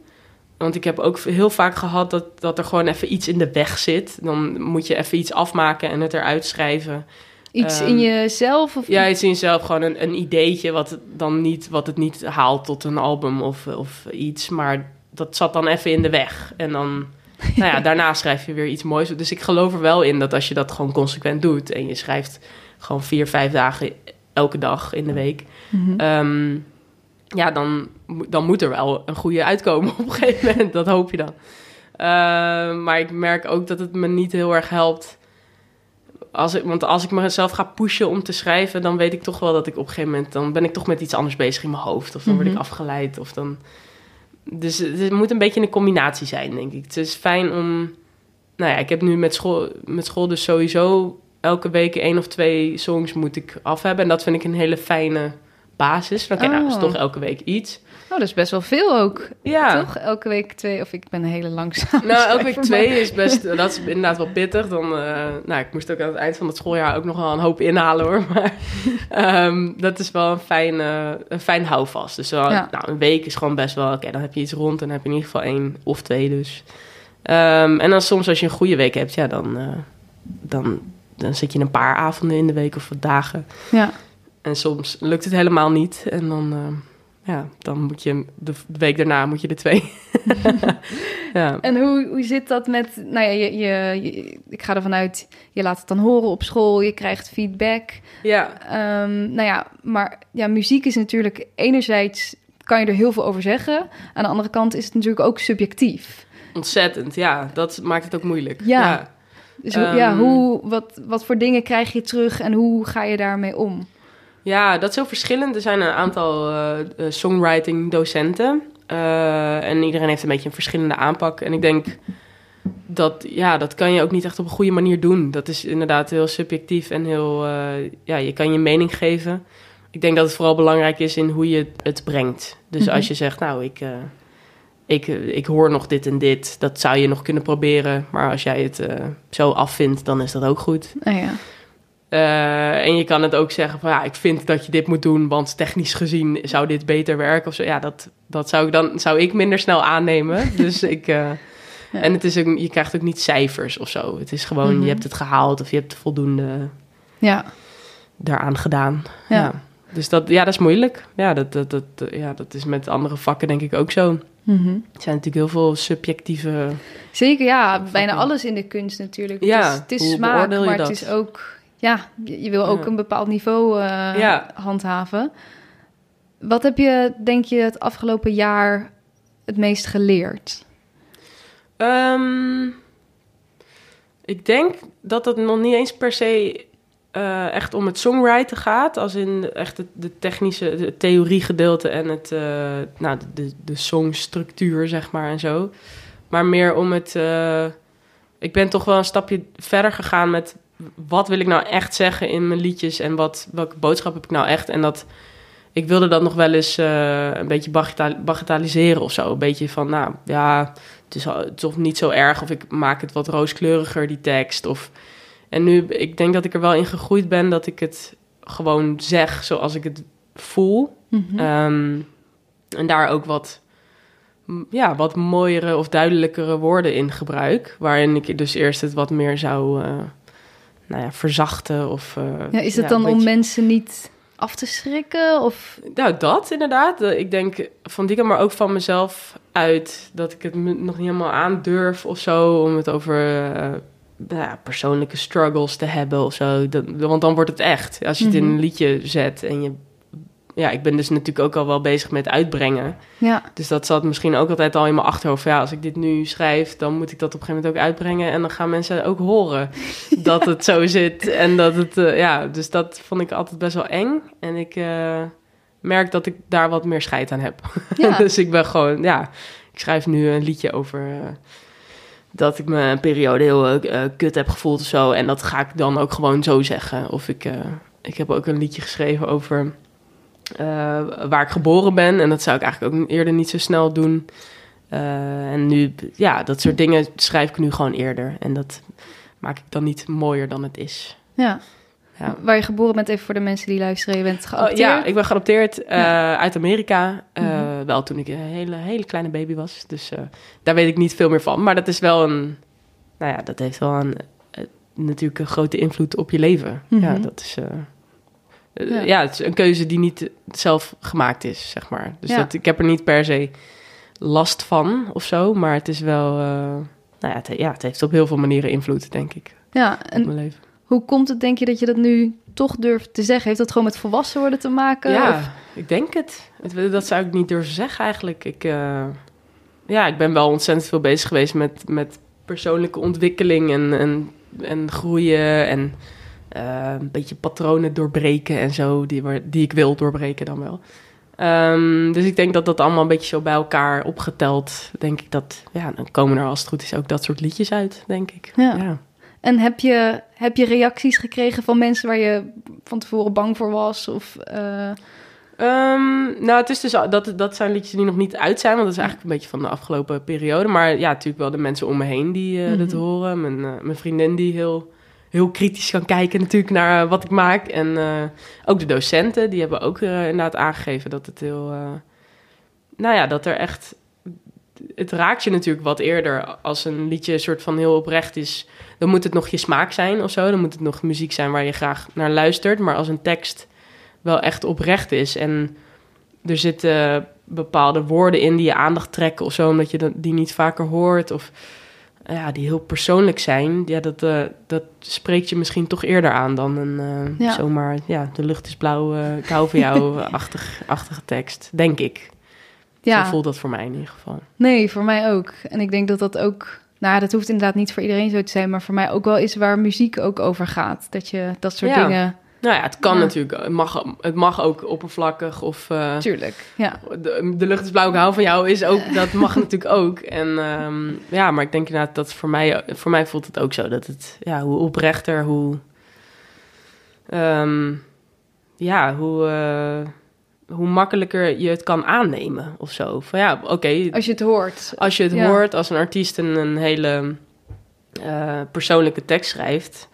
S2: Want ik heb ook heel vaak gehad dat, dat er gewoon even iets in de weg zit. Dan moet je even iets afmaken en het eruit schrijven.
S1: Iets in ehm, jezelf? Of
S2: ja, iets in jezelf. Gewoon een, een ideetje wat, dan niet, wat het niet haalt tot een album of, of iets. Maar dat zat dan even in de weg. En dan, [LAUGHS] nou ja, daarna schrijf je weer iets moois. Dus ik geloof er wel in dat als je dat gewoon consequent doet... en je schrijft gewoon vier, vijf dagen elke dag in de week... Mhm. Ehm, ja, dan, dan moet er wel een goede uitkomen op een gegeven moment. Dat hoop je dan. Ehm, maar ik merk ook dat het me niet heel erg helpt als ik, want als ik mezelf ga pushen om te schrijven, dan weet ik toch wel dat ik op een gegeven moment, dan ben ik toch met iets anders bezig in mijn hoofd. Of dan word ik mhm. afgeleid. Of dan. Dus het moet een beetje een combinatie zijn, denk ik. Het is fijn om. Nou ja, ik heb nu met school, met school dus sowieso elke week één of twee songs moet ik af hebben. En dat vind ik een hele fijne basis. Oké, nou, is oh. toch elke week iets.
S1: Oh, dat is best wel veel ook. Ja. Toch? Elke week twee, of ik ben hele langzaam.
S2: Nou, elke week twee is best, dat is inderdaad wel pittig. Dan, uh, nou, ik moest ook aan het eind van het schooljaar ook nog wel een hoop inhalen hoor. [LAUGHS] Maar um, dat is wel een fijn, uh, een fijn houvast. Dus wel, nou, een week is gewoon best wel, oké, dan heb je iets rond en dan heb je in ieder geval één of twee dus. Um, en dan soms als je een goede week hebt, ja, dan, uh, dan, dan zit je een paar avonden in de week of wat dagen. Ja. En soms lukt het helemaal niet en dan ja, dan moet je de, week daarna moet je de twee. [LAUGHS]
S1: ja. En hoe, hoe zit dat met, nou ja, je, je, ik ga ervan uit, je laat het dan horen op school, je krijgt feedback. Ja. Um, nou ja, maar ja, muziek is natuurlijk enerzijds kan je er heel veel over zeggen. Aan de andere kant is het natuurlijk ook subjectief.
S2: Ontzettend, ja. Dat maakt het ook moeilijk. Ja.
S1: Dus ja, ehm, hoe, wat, wat voor dingen krijg je terug en hoe ga je daarmee om?
S2: Ja, dat is heel verschillend. Er zijn een aantal uh, songwriting docenten. Uh, en iedereen heeft een beetje een verschillende aanpak. En ik denk dat, ja, dat kan je ook niet echt op een goede manier doen. Dat is inderdaad heel subjectief en heel, uh, ja, je kan je mening geven. Ik denk dat het vooral belangrijk is in hoe je het brengt. Dus mhm. als je zegt, nou, ik, ik, ik hoor nog dit en dit, dat zou je nog kunnen proberen. Maar als jij het zo afvindt, dan is dat ook goed.
S1: Oh ja.
S2: Uh, en je kan het ook zeggen van ja, ik vind dat je dit moet doen, want technisch gezien zou dit beter werken of zo. Ja, dat, dat zou ik dan zou ik minder snel aannemen. [LAUGHS] dus ik. Uh, ja. En het is ook, je krijgt ook niet cijfers of zo. Het is gewoon, je mhm. hebt het gehaald of je hebt voldoende ja. daaraan gedaan. Ja. ja. Dus dat, ja, dat is moeilijk. Ja dat, dat, dat, ja, dat is met andere vakken denk ik ook zo. Mm -hmm. Er zijn natuurlijk heel veel subjectieve.
S1: Zeker, ja. Bijna alles in de kunst natuurlijk. Ja, het is, het is smaak, maar dat? het is ook ja, je wil ook een bepaald niveau uh, handhaven. Wat heb je, denk je, het afgelopen jaar het meest geleerd?
S2: Um, ik denk dat het nog niet eens per se uh, echt om het songwriten gaat. Als in echt de, de technische, de theoriegedeelte en het, uh, nou, de, de songstructuur, zeg maar, en zo. Maar meer om het... ik ben toch wel een stapje verder gegaan met wat wil ik nou echt zeggen in mijn liedjes en wat, welke boodschap heb ik nou echt? En dat, ik wilde dat nog wel eens uh, een beetje bagatelliseren of zo. Een beetje van, nou ja, het is toch niet zo erg of ik maak het wat rooskleuriger, die tekst. Of, en nu, ik denk dat ik er wel in gegroeid ben dat ik het gewoon zeg zoals ik het voel. Mhm. Ehm, en daar ook wat, ja, wat mooiere of duidelijkere woorden in gebruik. Waarin ik dus eerst het wat meer zou... Uh, nou ja, verzachten. Of, uh,
S1: ja, is het dan om mensen niet af te schrikken? Of?
S2: Nou, dat inderdaad. Eh, ik denk van die maar ook van mezelf uit dat ik het nog niet helemaal aandurf of zo. Om het over uh, ja, persoonlijke struggles te hebben of zo. Dat, want dan wordt het echt. Als je het in mhm. een liedje zet en je ja, ik ben dus natuurlijk ook al wel bezig met uitbrengen. Ja. Dus dat zat misschien ook altijd al in mijn achterhoofd. Ja, als ik dit nu schrijf, dan moet ik dat op een gegeven moment ook uitbrengen. En dan gaan mensen ook horen [LAUGHS] dat het zo zit. En dat het, uh, ja, dus dat vond ik altijd best wel eng. En ik uh, merk dat ik daar wat meer scheid aan heb. Ja. [LAUGHS] dus ik ben gewoon, ja, ik schrijf nu een liedje over... Uh, dat ik me een periode heel kut heb gevoeld of zo. En dat ga ik dan ook gewoon zo zeggen. Of ik, ik heb ook een liedje geschreven over eh, waar ik geboren ben. En dat zou ik eigenlijk ook eerder niet zo snel doen. Eh, en nu, ja, dat soort dingen schrijf ik nu gewoon eerder. En dat maak ik dan niet mooier dan het is.
S1: Ja.
S2: Ja.
S1: Waar je geboren bent, even voor de mensen die luisteren. Je bent
S2: Oh,
S1: geadopteerd.
S2: ja, ik ben geadopteerd eh,
S1: Ja.
S2: uit Amerika. Eh,
S1: Mhm.
S2: Wel toen ik een hele, hele kleine baby was. Dus eh, daar weet ik niet veel meer van. Maar dat is wel een... Nou ja, dat heeft wel een, eh, natuurlijk een grote invloed op je leven. Ja,
S1: Mhm.
S2: dat is... eh,
S1: Ja.
S2: ja. het is een keuze die niet zelf gemaakt is, zeg maar. Dus
S1: Ja.
S2: dat, ik heb er niet per se last van of zo. Maar het is wel... eh, nou ja het, ja, het heeft op heel veel manieren invloed, denk ik,
S1: Ja,
S2: op
S1: en
S2: mijn leven.
S1: hoe komt het, denk je, dat je dat nu toch durft te zeggen? Heeft dat gewoon met volwassen worden te maken?
S2: Ja,
S1: Of-
S2: ik denk het. Het- Dat zou ik niet durven zeggen eigenlijk. Ik, eh, ja, ik ben wel ontzettend veel bezig geweest met, met persoonlijke ontwikkeling en, en, en groeien en eh, een beetje patronen doorbreken en zo, die, die ik wil doorbreken dan wel. Ehm, dus ik denk dat dat allemaal een beetje zo bij elkaar opgeteld, denk ik dat, ja, dan komen er als het goed is ook dat soort liedjes uit, denk ik.
S1: Ja. En heb je, heb je reacties gekregen van mensen waar je van tevoren bang voor was? Of, eh,
S2: Ehm, nou, het is dus, dat, dat zijn liedjes die nog niet uit zijn, want dat is eigenlijk een beetje van de afgelopen periode. Maar ja, natuurlijk wel de mensen om me heen die
S1: Mhm.
S2: dat horen. Mijn, mijn vriendin die heel, heel kritisch kan kijken natuurlijk naar eh, wat ik maak. En eh, ook de docenten, die hebben ook eh, inderdaad aangegeven dat het heel... nou ja, dat er echt... Het raakt je natuurlijk wat eerder als een liedje soort van heel oprecht is. Dan moet het nog je smaak zijn of zo. Dan moet het nog muziek zijn waar je graag naar luistert. Maar als een tekst wel echt oprecht is. En er zitten bepaalde woorden in die je aandacht trekken of zo, omdat je die niet vaker hoort. Of ja, die heel persoonlijk zijn. Ja, dat, eh, dat spreekt je misschien toch eerder aan dan een eh,
S1: Ja.
S2: zomaar, ja, de lucht is blauw, ik hou van jou-achtige [LAUGHS] achtige tekst, denk ik.
S1: ja,
S2: Zo voelt dat voor mij in ieder geval.
S1: nee, voor mij ook. En ik denk dat dat ook... Nou, dat hoeft inderdaad niet voor iedereen zo te zijn, maar voor mij ook wel is waar muziek ook over gaat. Dat je dat soort
S2: Ja.
S1: dingen...
S2: Nou ja, het kan
S1: Ja.
S2: natuurlijk. Het mag, het mag ook oppervlakkig of... eh,
S1: Tuurlijk, ja.
S2: De, de lucht is blauw, ik hou van jou, is ook, [LAUGHS] dat mag natuurlijk ook. En ehm, ja, maar ik denk inderdaad dat voor mij, voor mij voelt het ook zo. Dat het, ja, hoe oprechter, hoe... ehm, ja, hoe, eh, hoe makkelijker je het kan aannemen of zo. Van ja, oké,
S1: Als je het hoort.
S2: als je het
S1: Ja.
S2: hoort, als een artiest een, een hele eh, persoonlijke tekst schrijft,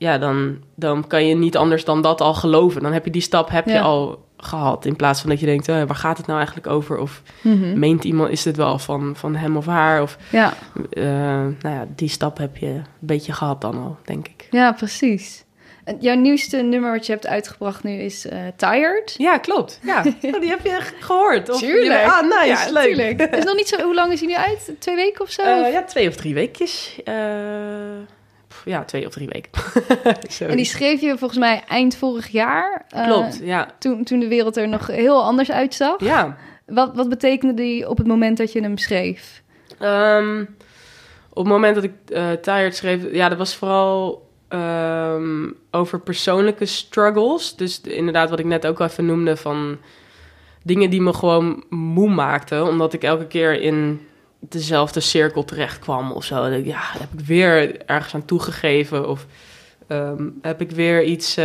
S2: ja, dan, dan kan je niet anders dan dat al geloven. Dan heb je die stap heb je
S1: Ja.
S2: al gehad. In plaats van dat je denkt, eh, waar gaat het nou eigenlijk over? Of
S1: Mhm.
S2: meent iemand, is dit wel van, van hem of haar? Of
S1: Ja,
S2: eh, nou ja, die stap heb je een beetje gehad dan al, denk ik.
S1: ja, precies. En jouw nieuwste nummer wat je hebt uitgebracht nu is eh, Tired.
S2: Ja, klopt. Ja, [LAUGHS] Oh, die heb je gehoord. Of
S1: Tuurlijk.
S2: Ah, nice,
S1: Ja,
S2: leuk.
S1: tuurlijk. Is nog niet zo, hoe lang is hij nu uit? Twee weken of zo?
S2: Eh, ja, twee of drie weekjes. Eh, ja, twee of drie weken. [LAUGHS]
S1: En die schreef je volgens mij eind vorig jaar. eh,
S2: Klopt, ja.
S1: Toen, toen de wereld er nog heel anders uitzag.
S2: Ja,
S1: Wat, wat betekende die op het moment dat je hem schreef?
S2: Ehm, op het moment dat ik eh Tired schreef, ja, dat was vooral ehm, over persoonlijke struggles. Dus de- inderdaad, wat ik net ook al even noemde van dingen die me gewoon moe maakten, omdat ik elke keer in dezelfde cirkel terecht kwam of zo. Ja, heb ik weer ergens aan toegegeven of ehm, heb ik weer iets. eh,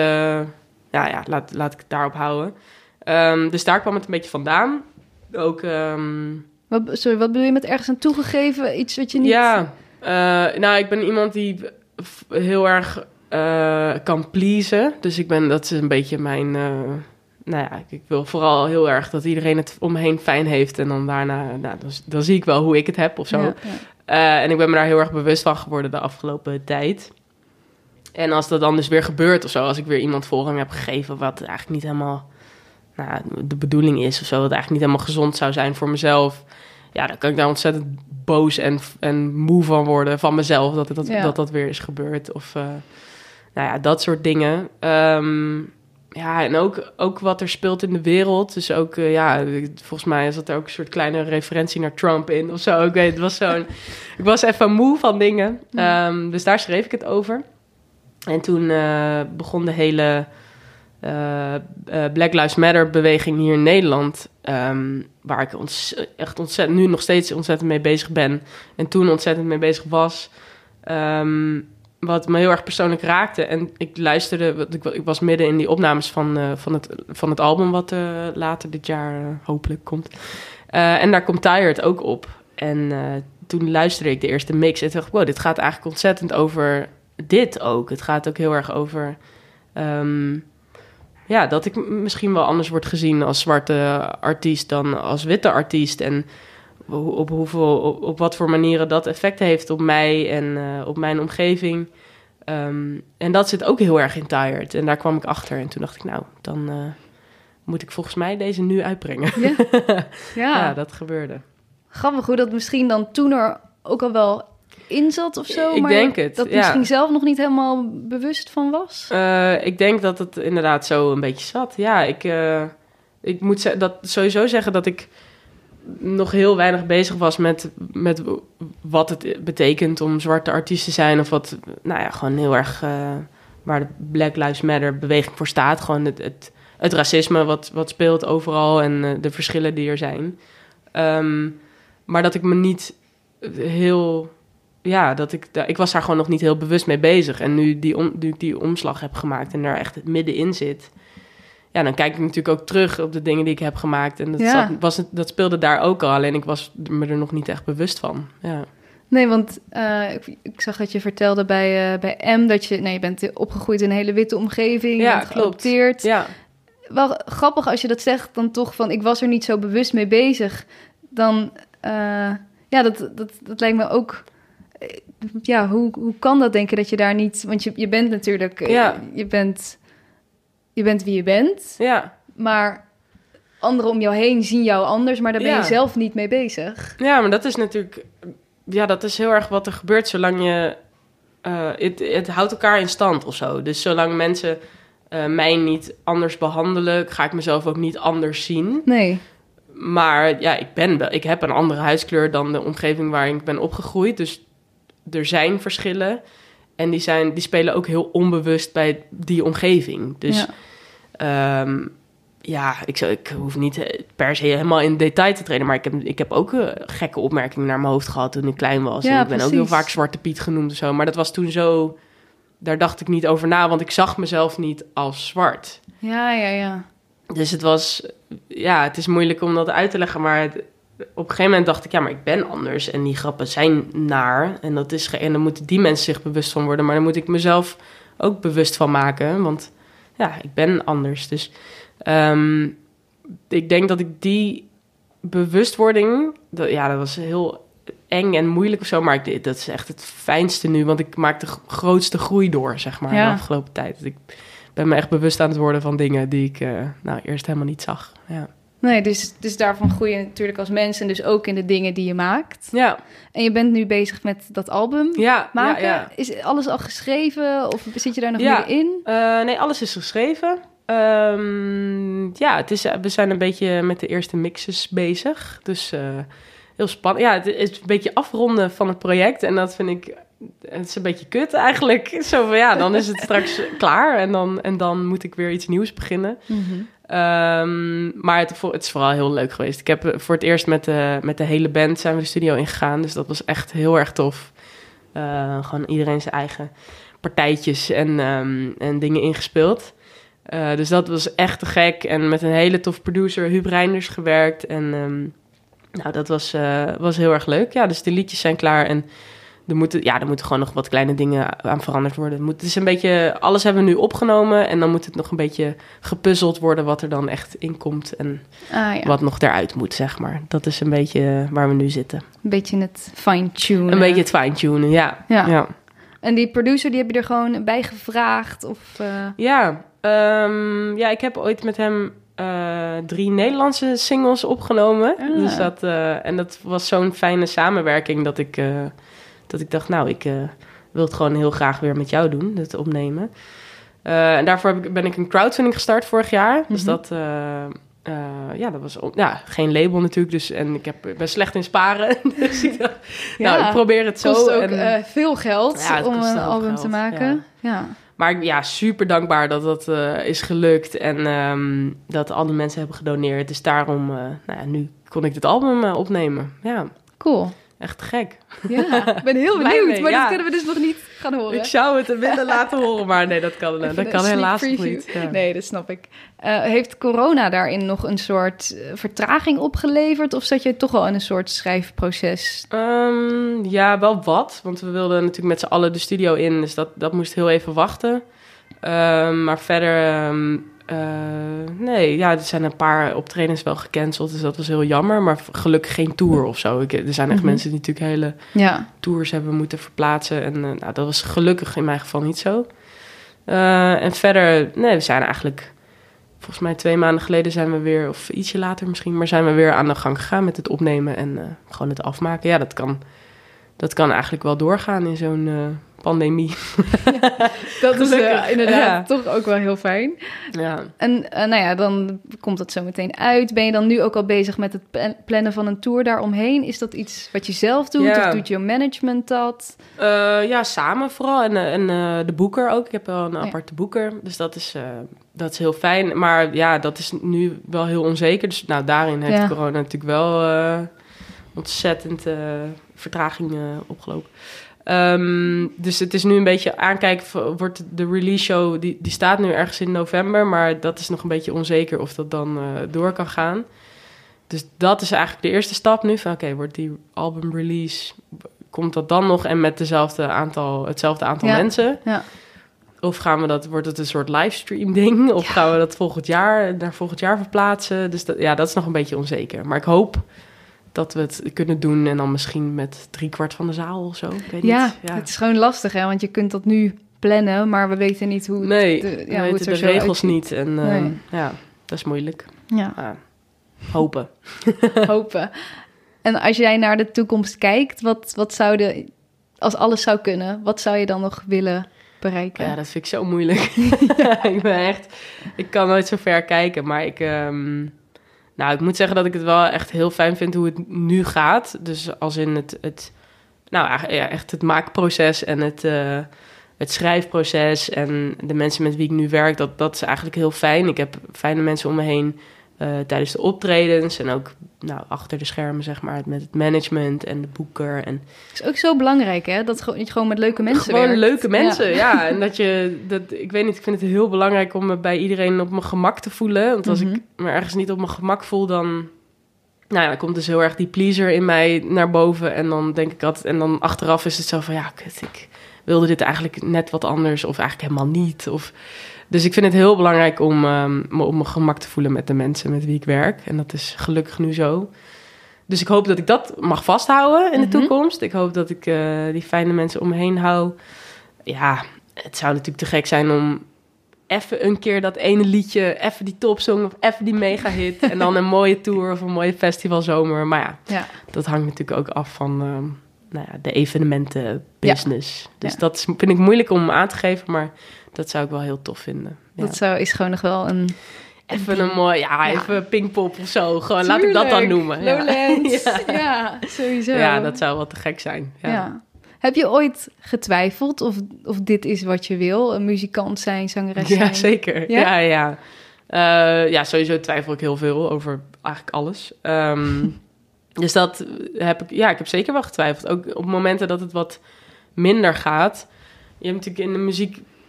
S2: ja, ja, laat, laat ik het daarop houden. Ehm, dus daar kwam het een beetje vandaan. Ook. ehm,
S1: Wat, sorry, wat bedoel je met ergens aan toegegeven? Iets wat je niet...
S2: ja, eh, nou, ik ben iemand die heel erg eh, kan pleasen. Dus ik ben, dat is een beetje mijn. Nou ja, ik wil vooral heel erg dat iedereen het om me heen fijn heeft. En dan daarna, nou, dan, dan zie ik wel hoe ik het heb of zo.
S1: Ja, ja.
S2: Eh, en ik ben me daar heel erg bewust van geworden de afgelopen tijd. En als dat dan dus weer gebeurt of zo, als ik weer iemand voorrang heb gegeven wat eigenlijk niet helemaal nou, de bedoeling is of zo, wat eigenlijk niet helemaal gezond zou zijn voor mezelf, ja, dan kan ik daar ontzettend boos en, en moe van worden van mezelf dat dat,
S1: Ja.
S2: dat, dat weer is gebeurd. Of eh, nou ja, dat soort dingen. Ehm, ja, en ook, ook wat er speelt in de wereld. Dus ook, eh, ja, volgens mij zat er ook een soort kleine referentie naar Trump in of zo. Ik weet, het was zo'n... [LAUGHS] ik was even moe van dingen. Ehm, dus daar schreef ik het over. En toen eh, begon de hele eh, Black Lives Matter beweging hier in Nederland. ehm, waar ik echt ontzettend, nu nog steeds ontzettend mee bezig ben. En toen ontzettend mee bezig was. Ehm, wat me heel erg persoonlijk raakte. En ik luisterde, ik, ik was midden in die opnames van, eh, van, het, van het album, wat eh, later dit jaar eh, hopelijk komt. En daar komt Tired ook op. En toen luisterde ik de eerste mix en dacht ik, wow, dit gaat eigenlijk ontzettend over dit ook. Het gaat ook heel erg over, ehm, ja, dat ik misschien wel anders word gezien als zwarte artiest dan als witte artiest. En op, hoeveel, op, op wat voor manieren dat effect heeft op mij en eh, op mijn omgeving. Ehm, en dat zit ook heel erg in Tired. En daar kwam ik achter. En toen dacht ik, nou, dan eh, moet ik volgens mij deze nu uitbrengen.
S1: Ja. [LAUGHS]
S2: ja,
S1: Ja,
S2: dat gebeurde.
S1: grappig hoe dat misschien dan toen er ook al wel in zat of zo.
S2: Ik
S1: maar
S2: denk het,
S1: Dat
S2: ja.
S1: misschien zelf nog niet helemaal bewust van was.
S2: Eh, ik denk dat het inderdaad zo een beetje zat. Ja, ik, ik moet dat sowieso zeggen dat ik nog heel weinig bezig was met, met wat het betekent om zwarte artiest te zijn. Of wat, nou ja, gewoon heel erg eh, waar de Black Lives Matter beweging voor staat. Gewoon het, het, het racisme wat, wat speelt overal en eh, de verschillen die er zijn. Ehm, maar dat ik me niet heel ja, dat ik, ik was daar gewoon nog niet heel bewust mee bezig. En nu, die om, nu ik die omslag heb gemaakt en daar echt middenin zit... Ja, dan kijk ik natuurlijk ook terug op de dingen die ik heb gemaakt. En dat,
S1: Ja.
S2: zat, was het, dat speelde daar ook al, alleen ik was me er nog niet echt bewust van. Ja,
S1: Nee, want eh, ik, ik zag dat je vertelde bij, eh, bij M dat je, nee, je bent opgegroeid in een hele witte omgeving.
S2: Ja, klopt. ja.
S1: Wel grappig als je dat zegt, dan toch van ik was er niet zo bewust mee bezig. Dan, eh, ja, dat, dat, dat lijkt me ook. Ja, hoe, hoe kan dat denken dat je daar niet. Want je, je bent natuurlijk.
S2: Ja.
S1: Je, bent, je bent wie je bent.
S2: ja.
S1: Maar anderen om jou heen zien jou anders. Maar daar ben
S2: Ja.
S1: je zelf niet mee bezig.
S2: Ja, maar dat is natuurlijk... Ja, dat is heel erg wat er gebeurt zolang je... eh, het, het houdt elkaar in stand of zo. Dus zolang mensen eh, mij niet anders behandelen... ga ik mezelf ook niet anders zien.
S1: Nee.
S2: Maar ja, ik, ben wel, ik heb een andere huidskleur dan de omgeving waarin ik ben opgegroeid. Dus er zijn verschillen. En die, zijn, die spelen ook heel onbewust bij die omgeving. Dus
S1: ja.
S2: ja, ja ik, zou, ik hoef niet eh, per se helemaal in detail te treden. Maar ik heb, ik heb ook eh, gekke opmerkingen naar mijn hoofd gehad toen ik klein was.
S1: Ja,
S2: en ik ben ook heel vaak Zwarte Piet genoemd of zo. Maar dat was toen zo... Daar dacht ik niet over na, want ik zag mezelf niet als zwart.
S1: ja, ja, ja.
S2: Dus het was, ja, het is moeilijk om dat uit te leggen, maar het- op een gegeven moment dacht ik, ja, maar ik ben anders en die grappen zijn naar en dat is en dan moeten die mensen zich bewust van worden, maar dan moet ik mezelf ook bewust van maken, want ja, ik ben anders. Dus ehm, ik denk dat ik die bewustwording, dat, ja, dat was heel eng en moeilijk of zo, maar ik, dat is echt het fijnste nu, want ik maak de grootste groei door, zeg maar,
S1: Ja.
S2: de afgelopen tijd. Ik ben me echt bewust aan het worden van dingen die ik eh, nou eerst helemaal niet zag. Ja.
S1: Nee, dus, dus daarvan groei je natuurlijk als mens en dus ook in de dingen die je maakt.
S2: Ja,
S1: En je bent nu bezig met dat album
S2: ja,
S1: maken.
S2: ja, ja.
S1: Is alles al geschreven of zit je daar nog
S2: Ja.
S1: middenin?
S2: Eh, nee, alles is geschreven. Ehm, ja, het is, we zijn een beetje met de eerste mixes bezig. Dus eh, heel spannend. Ja, het is een beetje afronden van het project. En dat vind ik... Het is een beetje kut eigenlijk. [LAUGHS] Zo van, ja, dan is het straks klaar. En dan, en dan moet ik weer iets nieuws beginnen. Ehm, maar het, het is vooral heel leuk geweest. Ik heb eh, voor het eerst met de, met de hele band zijn we de studio ingegaan. Dus dat was echt heel erg tof. Eh, gewoon iedereen zijn eigen partijtjes en, ehm, en dingen ingespeeld. Eh, dus dat was echt te gek. En met een hele tof producer, Huub Reinders, gewerkt. En ehm, nou, dat was, was heel erg leuk. Ja, dus de liedjes zijn klaar. En er moeten, ja, er moeten gewoon nog wat kleine dingen aan veranderd worden. Het, moet, het is een beetje, alles hebben we nu opgenomen. En dan moet het nog een beetje gepuzzeld worden wat er dan echt in komt. En
S1: Ah ja,
S2: wat nog eruit moet, zeg maar. Dat is een beetje waar we nu zitten.
S1: een beetje het fine-tunen.
S2: Een beetje het fine-tunen, ja.
S1: Ja.
S2: ja.
S1: En die producer, die heb je er gewoon bij gevraagd? Of, eh,
S2: Ja, ehm, ja, ik heb ooit met hem eh, drie Nederlandse singles opgenomen.
S1: Ah.
S2: Dus dat, eh, en dat was zo'n fijne samenwerking dat ik, dat ik dacht, nou, ik eh, wil het gewoon heel graag weer met jou doen, het opnemen. Eh, en daarvoor heb ik, ben ik een crowdfunding gestart vorig jaar. Dus
S1: Mhm.
S2: dat, eh, ja, dat was ja, geen label natuurlijk. Dus, en ik heb, ik ben slecht in sparen. [LAUGHS] dus ik dacht, nou,
S1: Ja,
S2: ik probeer het zo.
S1: kost ook
S2: en-
S1: veel geld
S2: Ja, het
S1: om een album
S2: geld,
S1: te maken. Ja.
S2: Maar ik- ja, super dankbaar dat dat is gelukt en ehm, dat al die mensen hebben gedoneerd. Dus daarom, nou ja, nu kon ik dit album opnemen. Ja,
S1: cool.
S2: Echt gek.
S1: Ja, ik ben heel [LAUGHS] benieuwd.
S2: mee,
S1: maar
S2: ja.
S1: dat kunnen we dus nog niet gaan horen.
S2: Ik zou het willen laten horen, maar nee, dat kan, dat kan helaas
S1: preview.
S2: niet. Ja.
S1: Nee, dat snap ik. Eh, heeft corona daarin nog een soort eh, vertraging opgeleverd? Of zat je toch al in een soort schrijfproces?
S2: Ehm, ja, wel wat. Want we wilden natuurlijk met z'n allen de studio in. Dus dat, dat moest heel even wachten. Ehm, maar verder... ehm, eh, nee, ja, er zijn een paar optredens wel gecanceld. Dus dat was heel jammer. Maar gelukkig geen tour of zo. Ik, er zijn echt
S1: Mhm.
S2: mensen die natuurlijk hele
S1: Ja,
S2: tours hebben moeten verplaatsen. En eh, nou, dat was gelukkig in mijn geval niet zo. Eh, en verder, nee, we zijn eigenlijk... Volgens mij twee maanden geleden zijn we weer, of ietsje later misschien... maar zijn we weer aan de gang gegaan met het opnemen en gewoon het afmaken. Ja, dat kan, dat kan eigenlijk wel doorgaan in zo'n pandemie. [LAUGHS]
S1: dat is eh, inderdaad
S2: ja.
S1: toch ook wel heel fijn.
S2: Ja,
S1: En eh, nou ja, dan komt dat zo meteen uit. Ben je dan nu ook al bezig met het plan- plannen van een tour daaromheen? Is dat iets wat je zelf doet
S2: Ja.
S1: of doet je management dat?
S2: Eh, ja samen vooral. En, en de boeker ook. Ik heb wel een aparte boeker. Dus dat is, dat is heel fijn. Maar ja, dat is nu wel heel onzeker. Dus nou, daarin heeft corona natuurlijk wel ontzettend vertraging eh, opgelopen. Ehm, dus het is nu een beetje aankijken. Wordt de release show, die, die staat nu ergens in november. Maar dat is nog een beetje onzeker of dat dan eh, door kan gaan. Dus dat is eigenlijk de eerste stap nu. Van oké, wordt die album release komt dat dan nog en met dezelfde aantal, hetzelfde aantal
S1: Ja,
S2: mensen?
S1: ja.
S2: Of gaan we dat, wordt het een soort livestream ding? [LAUGHS] Of gaan we dat volgend jaar naar volgend jaar verplaatsen? Dus dat, ja, dat is nog een beetje onzeker. Maar ik hoop dat we het kunnen doen en dan misschien met driekwart van de zaal of zo. Ik weet
S1: Ja,
S2: niet. Ja.
S1: het is gewoon lastig, hè? Want je kunt dat nu plannen, maar we weten niet hoe het,
S2: Nee,
S1: de,
S2: we
S1: ja, hoe het
S2: weten de regels
S1: uitziet.
S2: niet. En eh, ja, dat is moeilijk.
S1: Ja,
S2: Ja, hopen. [LAUGHS] [LAUGHS]
S1: hopen. En als jij naar de toekomst kijkt, wat, wat zou de, als alles zou kunnen, wat zou je dan nog willen bereiken?
S2: Ja, dat vind ik zo moeilijk. [LAUGHS] ik ben echt... Ik kan nooit zo ver kijken, maar ik... ehm, nou, ik moet zeggen dat ik het wel echt heel fijn vind hoe het nu gaat. Dus als in het... het nou, ja, echt het maakproces en het, eh, het schrijfproces... en de mensen met wie ik nu werk, dat, dat is eigenlijk heel fijn. Ik heb fijne mensen om me heen eh, tijdens de optredens... en ook nou, achter de schermen, zeg maar, met het management en de boeker... en
S1: Het is ook zo belangrijk, hè? Dat je gewoon met leuke mensen
S2: gewoon
S1: werkt.
S2: leuke mensen,
S1: Ja.
S2: ja. [LAUGHS] En dat je, dat, ik weet niet, ik vind het heel belangrijk om me bij iedereen op mijn gemak te voelen. Want als
S1: Mhm.
S2: ik me ergens niet op mijn gemak voel, dan, nou ja, dan komt dus heel erg die pleaser in mij naar boven. En dan denk ik dat, en dan achteraf is het zo van, ja, kut, ik wilde dit eigenlijk net wat anders of eigenlijk helemaal niet. Of, dus ik vind het heel belangrijk om ehm, me op mijn gemak te voelen met de mensen met wie ik werk. En dat is gelukkig nu zo. Dus ik hoop dat ik dat mag vasthouden in de
S1: Mhm.
S2: toekomst. Ik hoop dat ik eh, die fijne mensen om me heen hou. Ja, het zou natuurlijk te gek zijn om even een keer dat ene liedje, even die topsong of even die mega hit. en dan een mooie tour of een mooie festivalzomer. Maar ja,
S1: Ja.
S2: dat hangt natuurlijk ook af van ehm, nou ja, de evenementenbusiness. Dus
S1: Ja.
S2: dat is- vind ik moeilijk om aan te geven, maar dat zou ik wel heel tof vinden. Ja.
S1: Dat zou, is gewoon nog wel een...
S2: Even een mooi, ja,
S1: Ja.
S2: even Pinkpop of zo. Gewoon, laat ik dat dan noemen. Ja.
S1: Lowlands. [LAUGHS]
S2: Ja.
S1: ja. sowieso.
S2: Ja, dat zou wel te gek zijn.
S1: Ja.
S2: Ja.
S1: Heb je ooit getwijfeld of, of dit is wat je wil? Een muzikant zijn, zangeres
S2: Ja,
S1: zijn?
S2: zeker.
S1: Ja?
S2: Ja, ja. Eh, ja, sowieso twijfel ik heel veel over eigenlijk alles. Ehm, [LAUGHS] dus dat heb ik, ja, ik heb zeker wel getwijfeld. Ook op momenten dat het wat minder gaat. Je hebt natuurlijk in de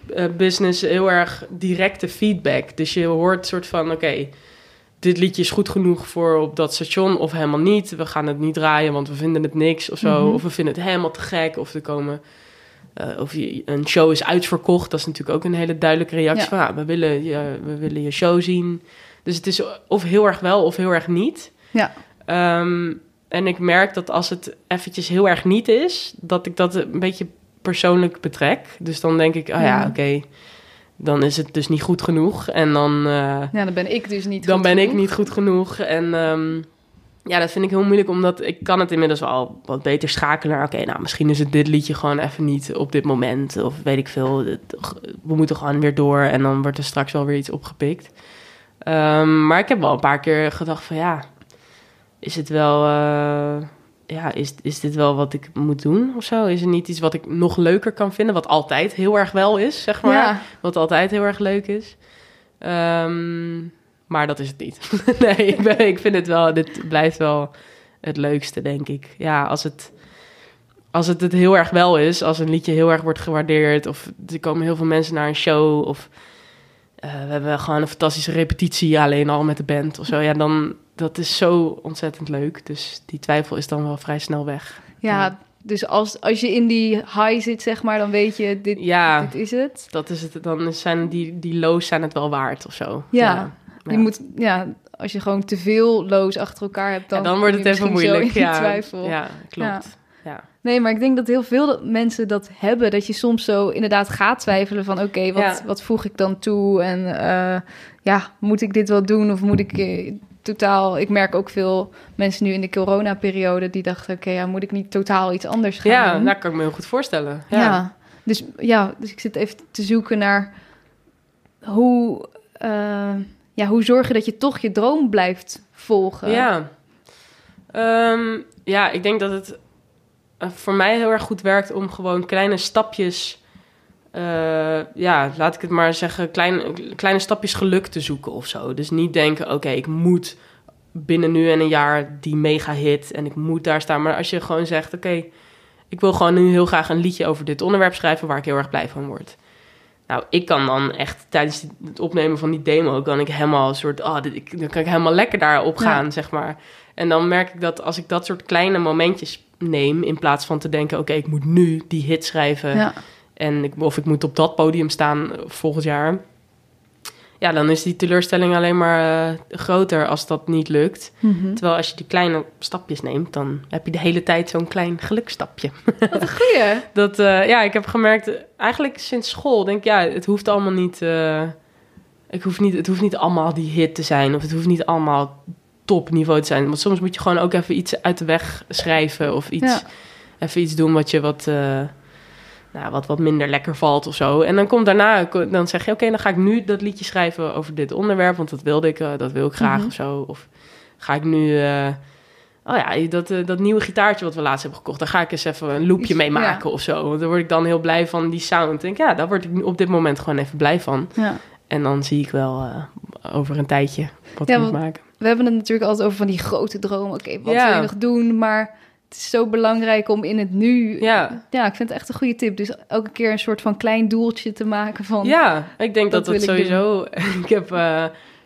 S2: muziekbusiness heel erg directe feedback. Dus je hoort soort van, oké, dit liedje is goed genoeg voor op dat station of helemaal niet. We gaan het niet draaien, want we vinden het niks of zo.
S1: Mhm.
S2: Of we vinden het helemaal te gek. Of er komen eh, of je, een show is uitverkocht, dat is natuurlijk ook een hele duidelijke reactie
S1: Ja.
S2: van ja, we, willen je, we willen je show zien. Dus het is of heel erg wel of heel erg niet.
S1: Ja.
S2: Ehm, en ik merk dat als het eventjes heel erg niet is, dat ik dat een beetje persoonlijk betrek. Dus dan denk ik, oh ja,
S1: Ja.
S2: oké, dan is het dus niet goed genoeg. En dan, eh,
S1: Ja, dan ben ik dus niet
S2: dan
S1: goed
S2: ben ik
S1: genoeg.
S2: niet goed genoeg. En ehm, ja, dat vind ik heel moeilijk, omdat ik kan het inmiddels wel wat beter schakelen. Oké, nou, misschien is het dit liedje gewoon even niet op dit moment. Of weet ik veel. We moeten gewoon weer door en dan wordt er straks wel weer iets opgepikt. Ehm, maar ik heb wel een paar keer gedacht van ja, is het wel... eh, ja, is, is dit wel wat ik moet doen of zo? Is er niet iets wat ik nog leuker kan vinden? Wat altijd heel erg wel is, zeg maar.
S1: Ja,
S2: Wat altijd heel erg leuk is. Ehm, maar dat is het niet. [LAUGHS] nee, ik, ben, ik vind het wel, dit blijft wel het leukste, denk ik. Ja, als het, als het het heel erg wel is, als een liedje heel erg wordt gewaardeerd, of er komen heel veel mensen naar een show, of eh, we hebben gewoon een fantastische repetitie alleen al met de band of zo. Ja, dan dat is zo ontzettend leuk. Dus die twijfel is dan wel vrij snel weg.
S1: Ja, dus als, als je in die high zit, zeg maar, dan weet je, dit,
S2: Ja.
S1: dit is het.
S2: Dat is het. Dan zijn die, die lows zijn het wel waard of zo.
S1: Ja. Je
S2: Ja.
S1: moet, ja, als je gewoon te veel lows achter elkaar hebt, dan,
S2: Ja, dan wordt het even moeilijk. Ja,
S1: twijfel.
S2: ja, klopt. Ja.
S1: Nee, maar ik denk dat heel veel mensen dat hebben. Dat je soms zo inderdaad gaat twijfelen van... oké, wat, wat voeg ik dan toe? En eh, ja, moet ik dit wel doen? Of moet ik eh, totaal... Ik merk ook veel mensen nu in de corona-periode... die dachten, oké, ja, moet ik niet totaal iets anders gaan
S2: Ja,
S1: doen?
S2: dat kan ik me heel goed voorstellen.
S1: ja.
S2: Ja.
S1: Dus, ja, dus ik zit even te zoeken naar... hoe, eh, ja, hoe zorgen dat je toch je droom blijft volgen?
S2: Ja. Ehm, ja, ik denk dat het eh, voor mij heel erg goed werkt om gewoon kleine stapjes, eh, ja, laat ik het maar zeggen, klein, kleine stapjes geluk te zoeken of zo. Dus niet denken, oké, ik moet binnen nu en een jaar die mega hit en ik moet daar staan. Maar als je gewoon zegt, oké, ik wil gewoon nu heel graag een liedje over dit onderwerp schrijven waar ik heel erg blij van word. Nou, ik kan dan echt tijdens het opnemen van die demo, kan ik helemaal een soort, oh, dit, ik, dan kan ik helemaal lekker daarop
S1: Ja.
S2: gaan, zeg maar. En dan merk ik dat als ik dat soort kleine momentjes neem, in plaats van te denken, oké, ik moet nu die hit schrijven
S1: Ja.
S2: En ik, of ik moet op dat podium staan volgend jaar. Ja, dan is die teleurstelling alleen maar eh, groter als dat niet lukt.
S1: Mhm.
S2: Terwijl als je die kleine stapjes neemt, dan heb je de hele tijd zo'n klein gelukstapje.
S1: Wat een goeie. [LAUGHS]
S2: Dat, eh, ja, ik heb gemerkt, eigenlijk sinds school, denk ik, ja, het hoeft allemaal niet, eh, ik hoef niet, het hoeft niet allemaal die hit te zijn, of het hoeft niet allemaal topniveau te zijn. Want soms moet je gewoon ook even iets uit de weg schrijven, of iets,
S1: Ja.
S2: even iets doen wat je wat, nou, wat, wat minder lekker valt of zo. En dan komt daarna, dan zeg je, oké, dan ga ik nu dat liedje schrijven over dit onderwerp, want dat wilde ik, eh, dat wil ik graag
S1: Mhm.
S2: of zo. Of ga ik nu... eh, Oh ja, dat, eh, dat nieuwe gitaartje wat we laatst hebben gekocht, daar ga ik eens even een loopje mee maken of zo. Want daar word ik dan heel blij van, die sound. Ik denk, ja, daar word ik nu op dit moment gewoon even blij van.
S1: Ja.
S2: En dan zie ik wel over een tijdje wat
S1: Ja,
S2: ik moet maken.
S1: We hebben het natuurlijk altijd over van die grote dromen. Oké, wat wil je nog doen? Maar het is zo belangrijk om in het nu...
S2: Ja.
S1: Ja, ik vind het echt een goede tip. Dus elke keer een soort van klein doeltje te maken van...
S2: Ja, ik denk dat
S1: dat
S2: dat,
S1: wil ik
S2: sowieso... [LAUGHS] Ik, heb, eh,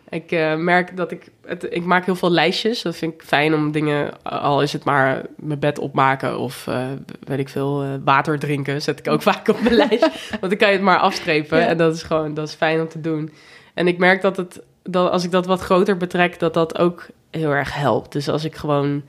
S2: ik eh, merk dat ik... Het, ik maak heel veel lijstjes. Dat vind ik fijn om dingen... Al is het maar mijn bed opmaken of eh, weet ik veel, water drinken. Zet ik ook [LAUGHS] vaak op mijn lijst. [LAUGHS] Want dan kan je het maar afstrepen.
S1: Ja.
S2: En dat is gewoon dat is fijn om te doen. En ik merk dat, het, dat als ik dat wat groter betrek... dat dat ook heel erg helpt. Dus als ik gewoon...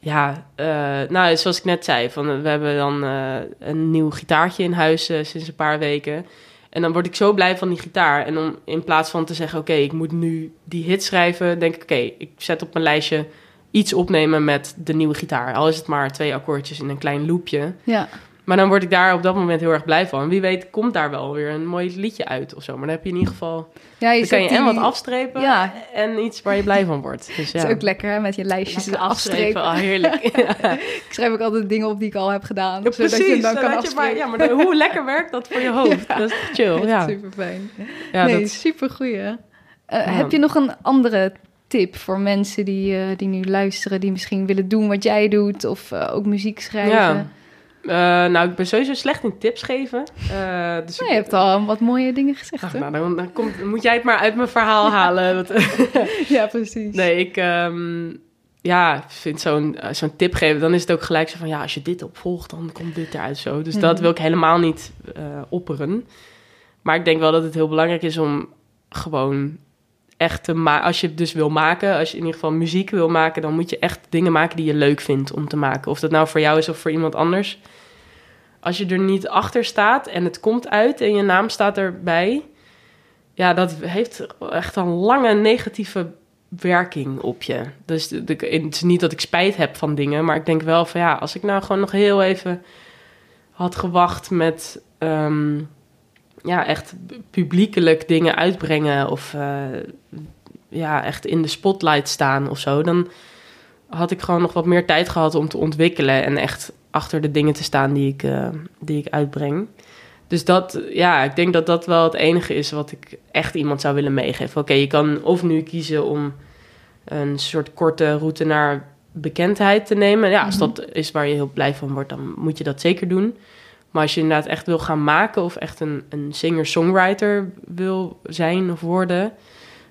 S2: Ja, eh, nou, zoals ik net zei, van, eh, we hebben dan eh, een nieuw gitaartje in huis sinds een paar weken. En dan word ik zo blij van die gitaar. En om in plaats van te zeggen, oké, ik moet nu die hit schrijven, denk ik, oké, ik zet op mijn lijstje iets opnemen met de nieuwe gitaar. Al is het maar twee akkoordjes in een klein loopje.
S1: Ja.
S2: Maar dan word ik daar op dat moment heel erg blij van. Wie weet komt daar wel weer een mooi liedje uit of zo. Maar dan heb je in ieder geval...
S1: Ja, je
S2: Dan kan je en wat afstrepen
S1: Ja.
S2: en iets waar je blij van wordt. Dus [LAUGHS] ja.
S1: is ook lekker hè, met je lijstjes
S2: Lekker
S1: afstrepen.
S2: Oh, heerlijk. [LAUGHS]
S1: Ik schrijf ook altijd dingen op die ik al heb gedaan.
S2: Ja,
S1: zodat je dan kan
S2: je maar,
S1: afstrepen.
S2: ja, maar dan- hoe lekker werkt dat voor je hoofd? [LAUGHS] Dat is chill. Ja,
S1: Super fijn.
S2: ja
S1: nee,
S2: dat,
S1: super goeie. Heb je nog een andere tip voor mensen die, eh, die nu luisteren, die misschien willen doen wat jij doet of eh, ook muziek schrijven?
S2: Eh, nou, ik ben sowieso slecht in tips geven. Eh, dus
S1: Nou, je hebt al wat mooie dingen gezegd.
S2: Ach, nou, dan, dan komt, moet jij het maar uit mijn verhaal halen. [LAUGHS] [LAUGHS]
S1: Ja, precies.
S2: nee, ik ehm, ja, vind zo'n eh, zo'n tip geven, dan is het ook gelijk zo van... ja, als je dit opvolgt, dan komt dit eruit zo. Dus dat
S1: Mhm.
S2: wil ik helemaal niet opperen. Maar ik denk wel dat het heel belangrijk is om gewoon echt te. Als je het dus wil maken, als je in ieder geval muziek wil maken... dan moet je echt dingen maken die je leuk vindt om te maken. Of dat nou voor jou is of voor iemand anders. Als je er niet achter staat en het komt uit en je naam staat erbij... ja, dat heeft echt een lange negatieve werking op je. Dus het is niet dat ik spijt heb van dingen... maar ik denk wel van ja, als ik nou gewoon nog heel even had gewacht met... ehm, ja, echt publiekelijk dingen uitbrengen of eh, ja, echt in de spotlight staan of zo, dan had ik gewoon nog wat meer tijd gehad om te ontwikkelen en echt achter de dingen te staan die ik, eh, die ik uitbreng. Dus dat, ja, ik denk dat dat wel het enige is wat ik echt iemand zou willen meegeven. Oké, je kan of nu kiezen om een soort korte route naar bekendheid te nemen. Ja, als
S1: Mhm.
S2: dat is waar je heel blij van wordt, dan moet je dat zeker doen. Maar als je inderdaad echt wil gaan maken of echt een, een singer-songwriter wil zijn of worden,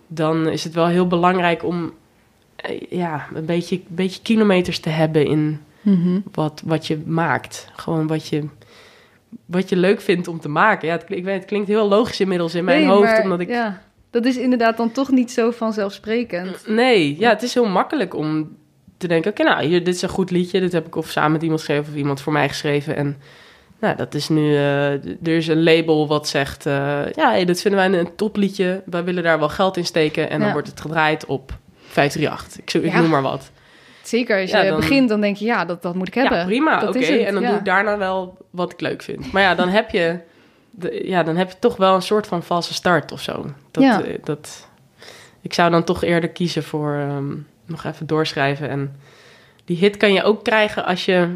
S2: dan is het wel heel belangrijk om eh, ja, een beetje, een beetje kilometers te hebben in
S1: Mhm.
S2: wat, wat je maakt. Gewoon wat je, wat je leuk vindt om te maken. Ja, het, ik weet, het klinkt heel logisch inmiddels in mijn
S1: Nee,
S2: hoofd,
S1: maar
S2: omdat ik
S1: Ja, dat is inderdaad dan toch niet zo vanzelfsprekend.
S2: Nee, ja, het is heel makkelijk om te denken... oké, nou, hier, dit is een goed liedje. Dit heb ik of samen met iemand geschreven... of iemand voor mij geschreven. En nou, dat is nu... d- er is een label wat zegt... eh, ja, hey, dit vinden wij een topliedje. Wij willen daar wel geld in steken. En dan wordt het gedraaid op 538. Ik, zo- ik
S1: Ja.
S2: noem maar wat.
S1: Zeker, als je
S2: Ja, dan-
S1: begint, dan denk je, ja, dat, dat moet ik hebben.
S2: Ja, prima,
S1: Dat
S2: oké. En dan doe ik daarna wel wat ik leuk vind. Maar ja, dan heb je... De, ja, dan heb je toch wel een soort van valse start of zo. Dat,
S1: Ja.
S2: eh, dat, ik zou dan toch eerder kiezen voor ehm, nog even doorschrijven. En die hit kan je ook krijgen als je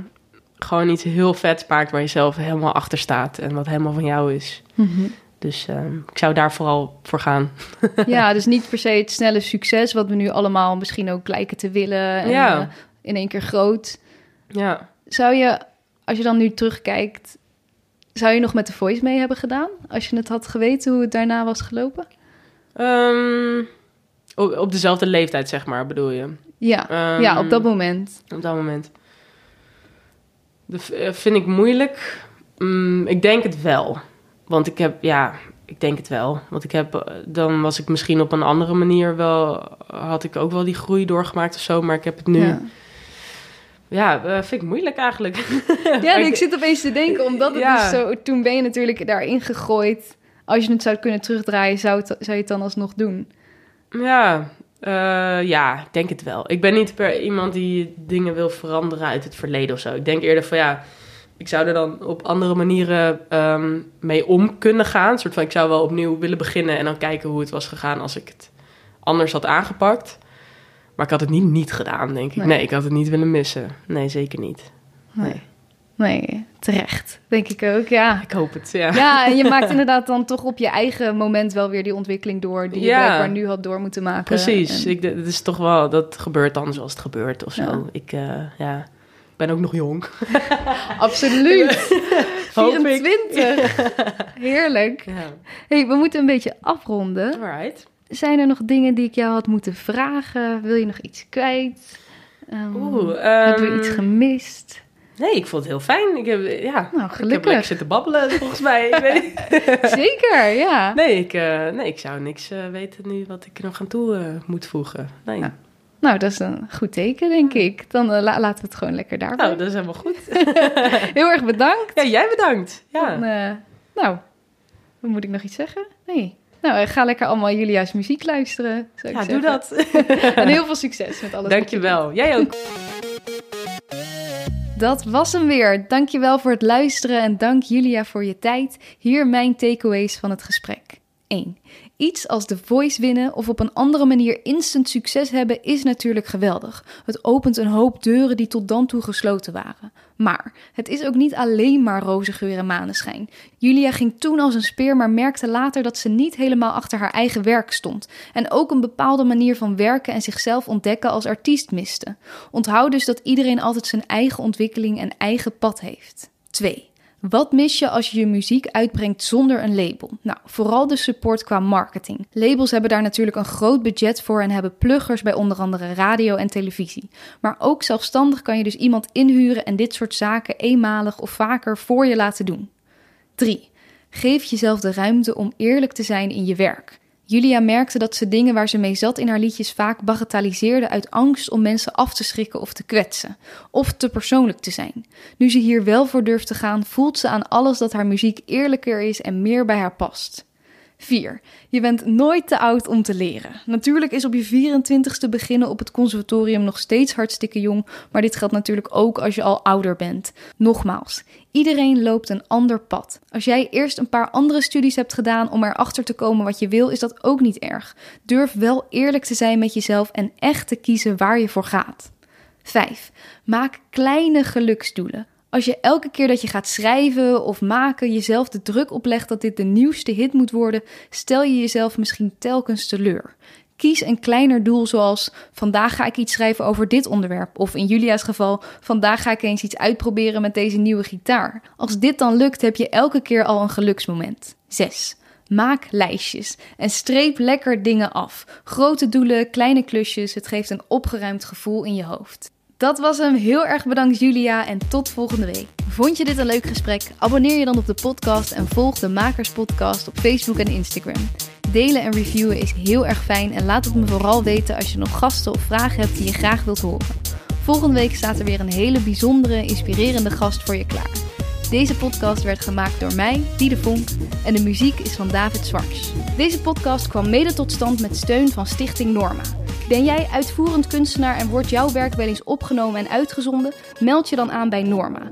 S2: gewoon iets heel vets maakt... waar je zelf helemaal achter staat en wat helemaal van jou is.
S1: Mhm.
S2: Dus ehm, ik zou daar vooral voor gaan. [LAUGHS]
S1: Ja, dus niet per se het snelle succes... wat we nu allemaal misschien ook lijken te willen. En,
S2: Ja.
S1: eh, in één keer groot.
S2: Ja,
S1: Zou je, als je dan nu terugkijkt... zou je nog met The Voice mee hebben gedaan? Als je het had geweten hoe het daarna was gelopen?
S2: Ehm, op, op dezelfde leeftijd, zeg maar, bedoel je?
S1: Ja,
S2: Ehm,
S1: ja op dat moment.
S2: Op dat moment. Dat eh, vind ik moeilijk. Mm, ik denk het wel. Want ik heb, ja, ik denk het wel. Want ik heb, eh, dan was ik misschien op een andere manier wel, had ik ook wel die groei doorgemaakt of zo. Maar ik heb het nu, ja,
S1: Ja.
S2: eh, vind ik moeilijk eigenlijk. [LAUGHS]
S1: Ja, ik zit opeens te denken, omdat het
S2: Ja.
S1: dus zo... Toen ben je natuurlijk daarin gegooid. Als je het zou kunnen terugdraaien, zou, het, zou je het dan alsnog doen?
S2: Ja, eh, ja, ik denk het wel. Ik ben niet per iemand die dingen wil veranderen uit het verleden of zo. Ik denk eerder van ja, ik zou er dan op andere manieren ehm, mee om kunnen gaan. Een soort van, ik zou wel opnieuw willen beginnen en dan kijken hoe het was gegaan als ik het anders had aangepakt. Maar ik had het niet niet gedaan, denk ik.
S1: Nee.
S2: Nee, ik had het niet willen missen. Nee, zeker niet. Nee.
S1: Nee, terecht. Denk ik ook, ja.
S2: Ik hoop het, ja.
S1: Ja, en je maakt [LAUGHS] inderdaad dan toch op je eigen moment wel weer die ontwikkeling door... die je blijkbaar nu had door moeten maken.
S2: Precies.
S1: En-
S2: Ik, het is toch wel, dat gebeurt dan zoals het gebeurt of zo.
S1: Ja.
S2: Ik, eh, ja, ik ben ook nog jong. [LAUGHS]
S1: Absoluut. [LAUGHS]
S2: Hoop ik.
S1: 24. Heerlijk.
S2: Ja.
S1: hey, we moeten een beetje afronden.
S2: Alright.
S1: Zijn er nog dingen die ik jou had moeten vragen? Wil je nog iets kwijt? Ehm,
S2: Oeh,
S1: hebben we
S2: ehm,
S1: iets gemist?
S2: Nee, ik vond het heel fijn. Ik heb, ja,
S1: Nou,
S2: ik heb lekker zitten babbelen, volgens mij. [LAUGHS]
S1: Zeker, ja.
S2: Nee, ik, eh, nee, ik zou niks eh, weten nu wat ik er nog aan toe eh, moet voegen. Nee.
S1: Ja. Nou, dat is een goed teken, denk ik. Dan la- laten we het gewoon lekker daarbij.
S2: Nou, dat is helemaal goed. [LAUGHS]
S1: Heel erg bedankt.
S2: Ja, jij bedankt. Ja.
S1: Dan, nou, moet ik nog iets zeggen? Nee. Nou, ga lekker allemaal Julia's muziek luisteren. Zou ik
S2: ja, doe dat. [LAUGHS]
S1: En heel veel succes met alles.
S2: Dankjewel. Jij ook.
S1: Dat was hem weer. Dankjewel voor het luisteren en dank Julia voor je tijd. Hier mijn takeaways van het gesprek. 1. Iets als The Voice winnen of op een andere manier instant succes hebben is natuurlijk geweldig. Het opent een hoop deuren die tot dan toe gesloten waren. Maar het is ook niet alleen maar roze geur en maneschijn. Julia ging toen als een speer, maar merkte later dat ze niet helemaal achter haar eigen werk stond. En ook een bepaalde manier van werken en zichzelf ontdekken als artiest miste. Onthoud dus dat iedereen altijd zijn eigen ontwikkeling en eigen pad heeft. 2. Wat mis je als je je muziek uitbrengt zonder een label? Nou, vooral de support qua marketing. Labels hebben daar natuurlijk een groot budget voor en hebben pluggers bij onder andere radio en televisie. Maar ook zelfstandig kan je dus iemand inhuren en dit soort zaken eenmalig of vaker voor je laten doen. 3. Geef jezelf de ruimte om eerlijk te zijn in je werk. Julia merkte dat ze dingen waar ze mee zat in haar liedjes vaak bagatelliseerde uit angst om mensen af te schrikken of te kwetsen, of te persoonlijk te zijn. Nu ze hier wel voor durft te gaan, voelt ze aan alles dat haar muziek eerlijker is en meer bij haar past. 4. Je bent nooit te oud om te leren. Natuurlijk is op je 24ste beginnen op het conservatorium nog steeds hartstikke jong, maar dit geldt natuurlijk ook als je al ouder bent. Nogmaals, iedereen loopt een ander pad. Als jij eerst een paar andere studies hebt gedaan om erachter te komen wat je wil, is dat ook niet erg. Durf wel eerlijk te zijn met jezelf en echt te kiezen waar je voor gaat. 5. Maak kleine geluksdoelen. Als je elke keer dat je gaat schrijven of maken jezelf de druk oplegt dat dit de nieuwste hit moet worden, stel je jezelf misschien telkens teleur. Kies een kleiner doel zoals vandaag ga ik iets schrijven over dit onderwerp. Of in Julia's geval, vandaag ga ik eens iets uitproberen met deze nieuwe gitaar. Als dit dan lukt, heb je elke keer al een geluksmoment. 6. Maak lijstjes en streep lekker dingen af. Grote doelen, kleine klusjes, het geeft een opgeruimd gevoel in je hoofd. Dat was hem. Heel erg bedankt Julia en tot volgende week. Vond je dit een leuk gesprek? Abonneer je dan op de podcast en volg de Makers Podcast op Facebook en Instagram. Delen en reviewen is heel erg fijn en laat het me vooral weten als je nog gasten of vragen hebt die je graag wilt horen. Volgende week staat er weer een hele bijzondere, inspirerende gast voor je klaar. Deze podcast werd gemaakt door mij, Diede Vonk, en de muziek is van David Zwarts. Deze podcast kwam mede tot stand met steun van Stichting Norma. Ben jij uitvoerend kunstenaar en wordt jouw werk wel eens opgenomen en uitgezonden? Meld je dan aan bij Norma.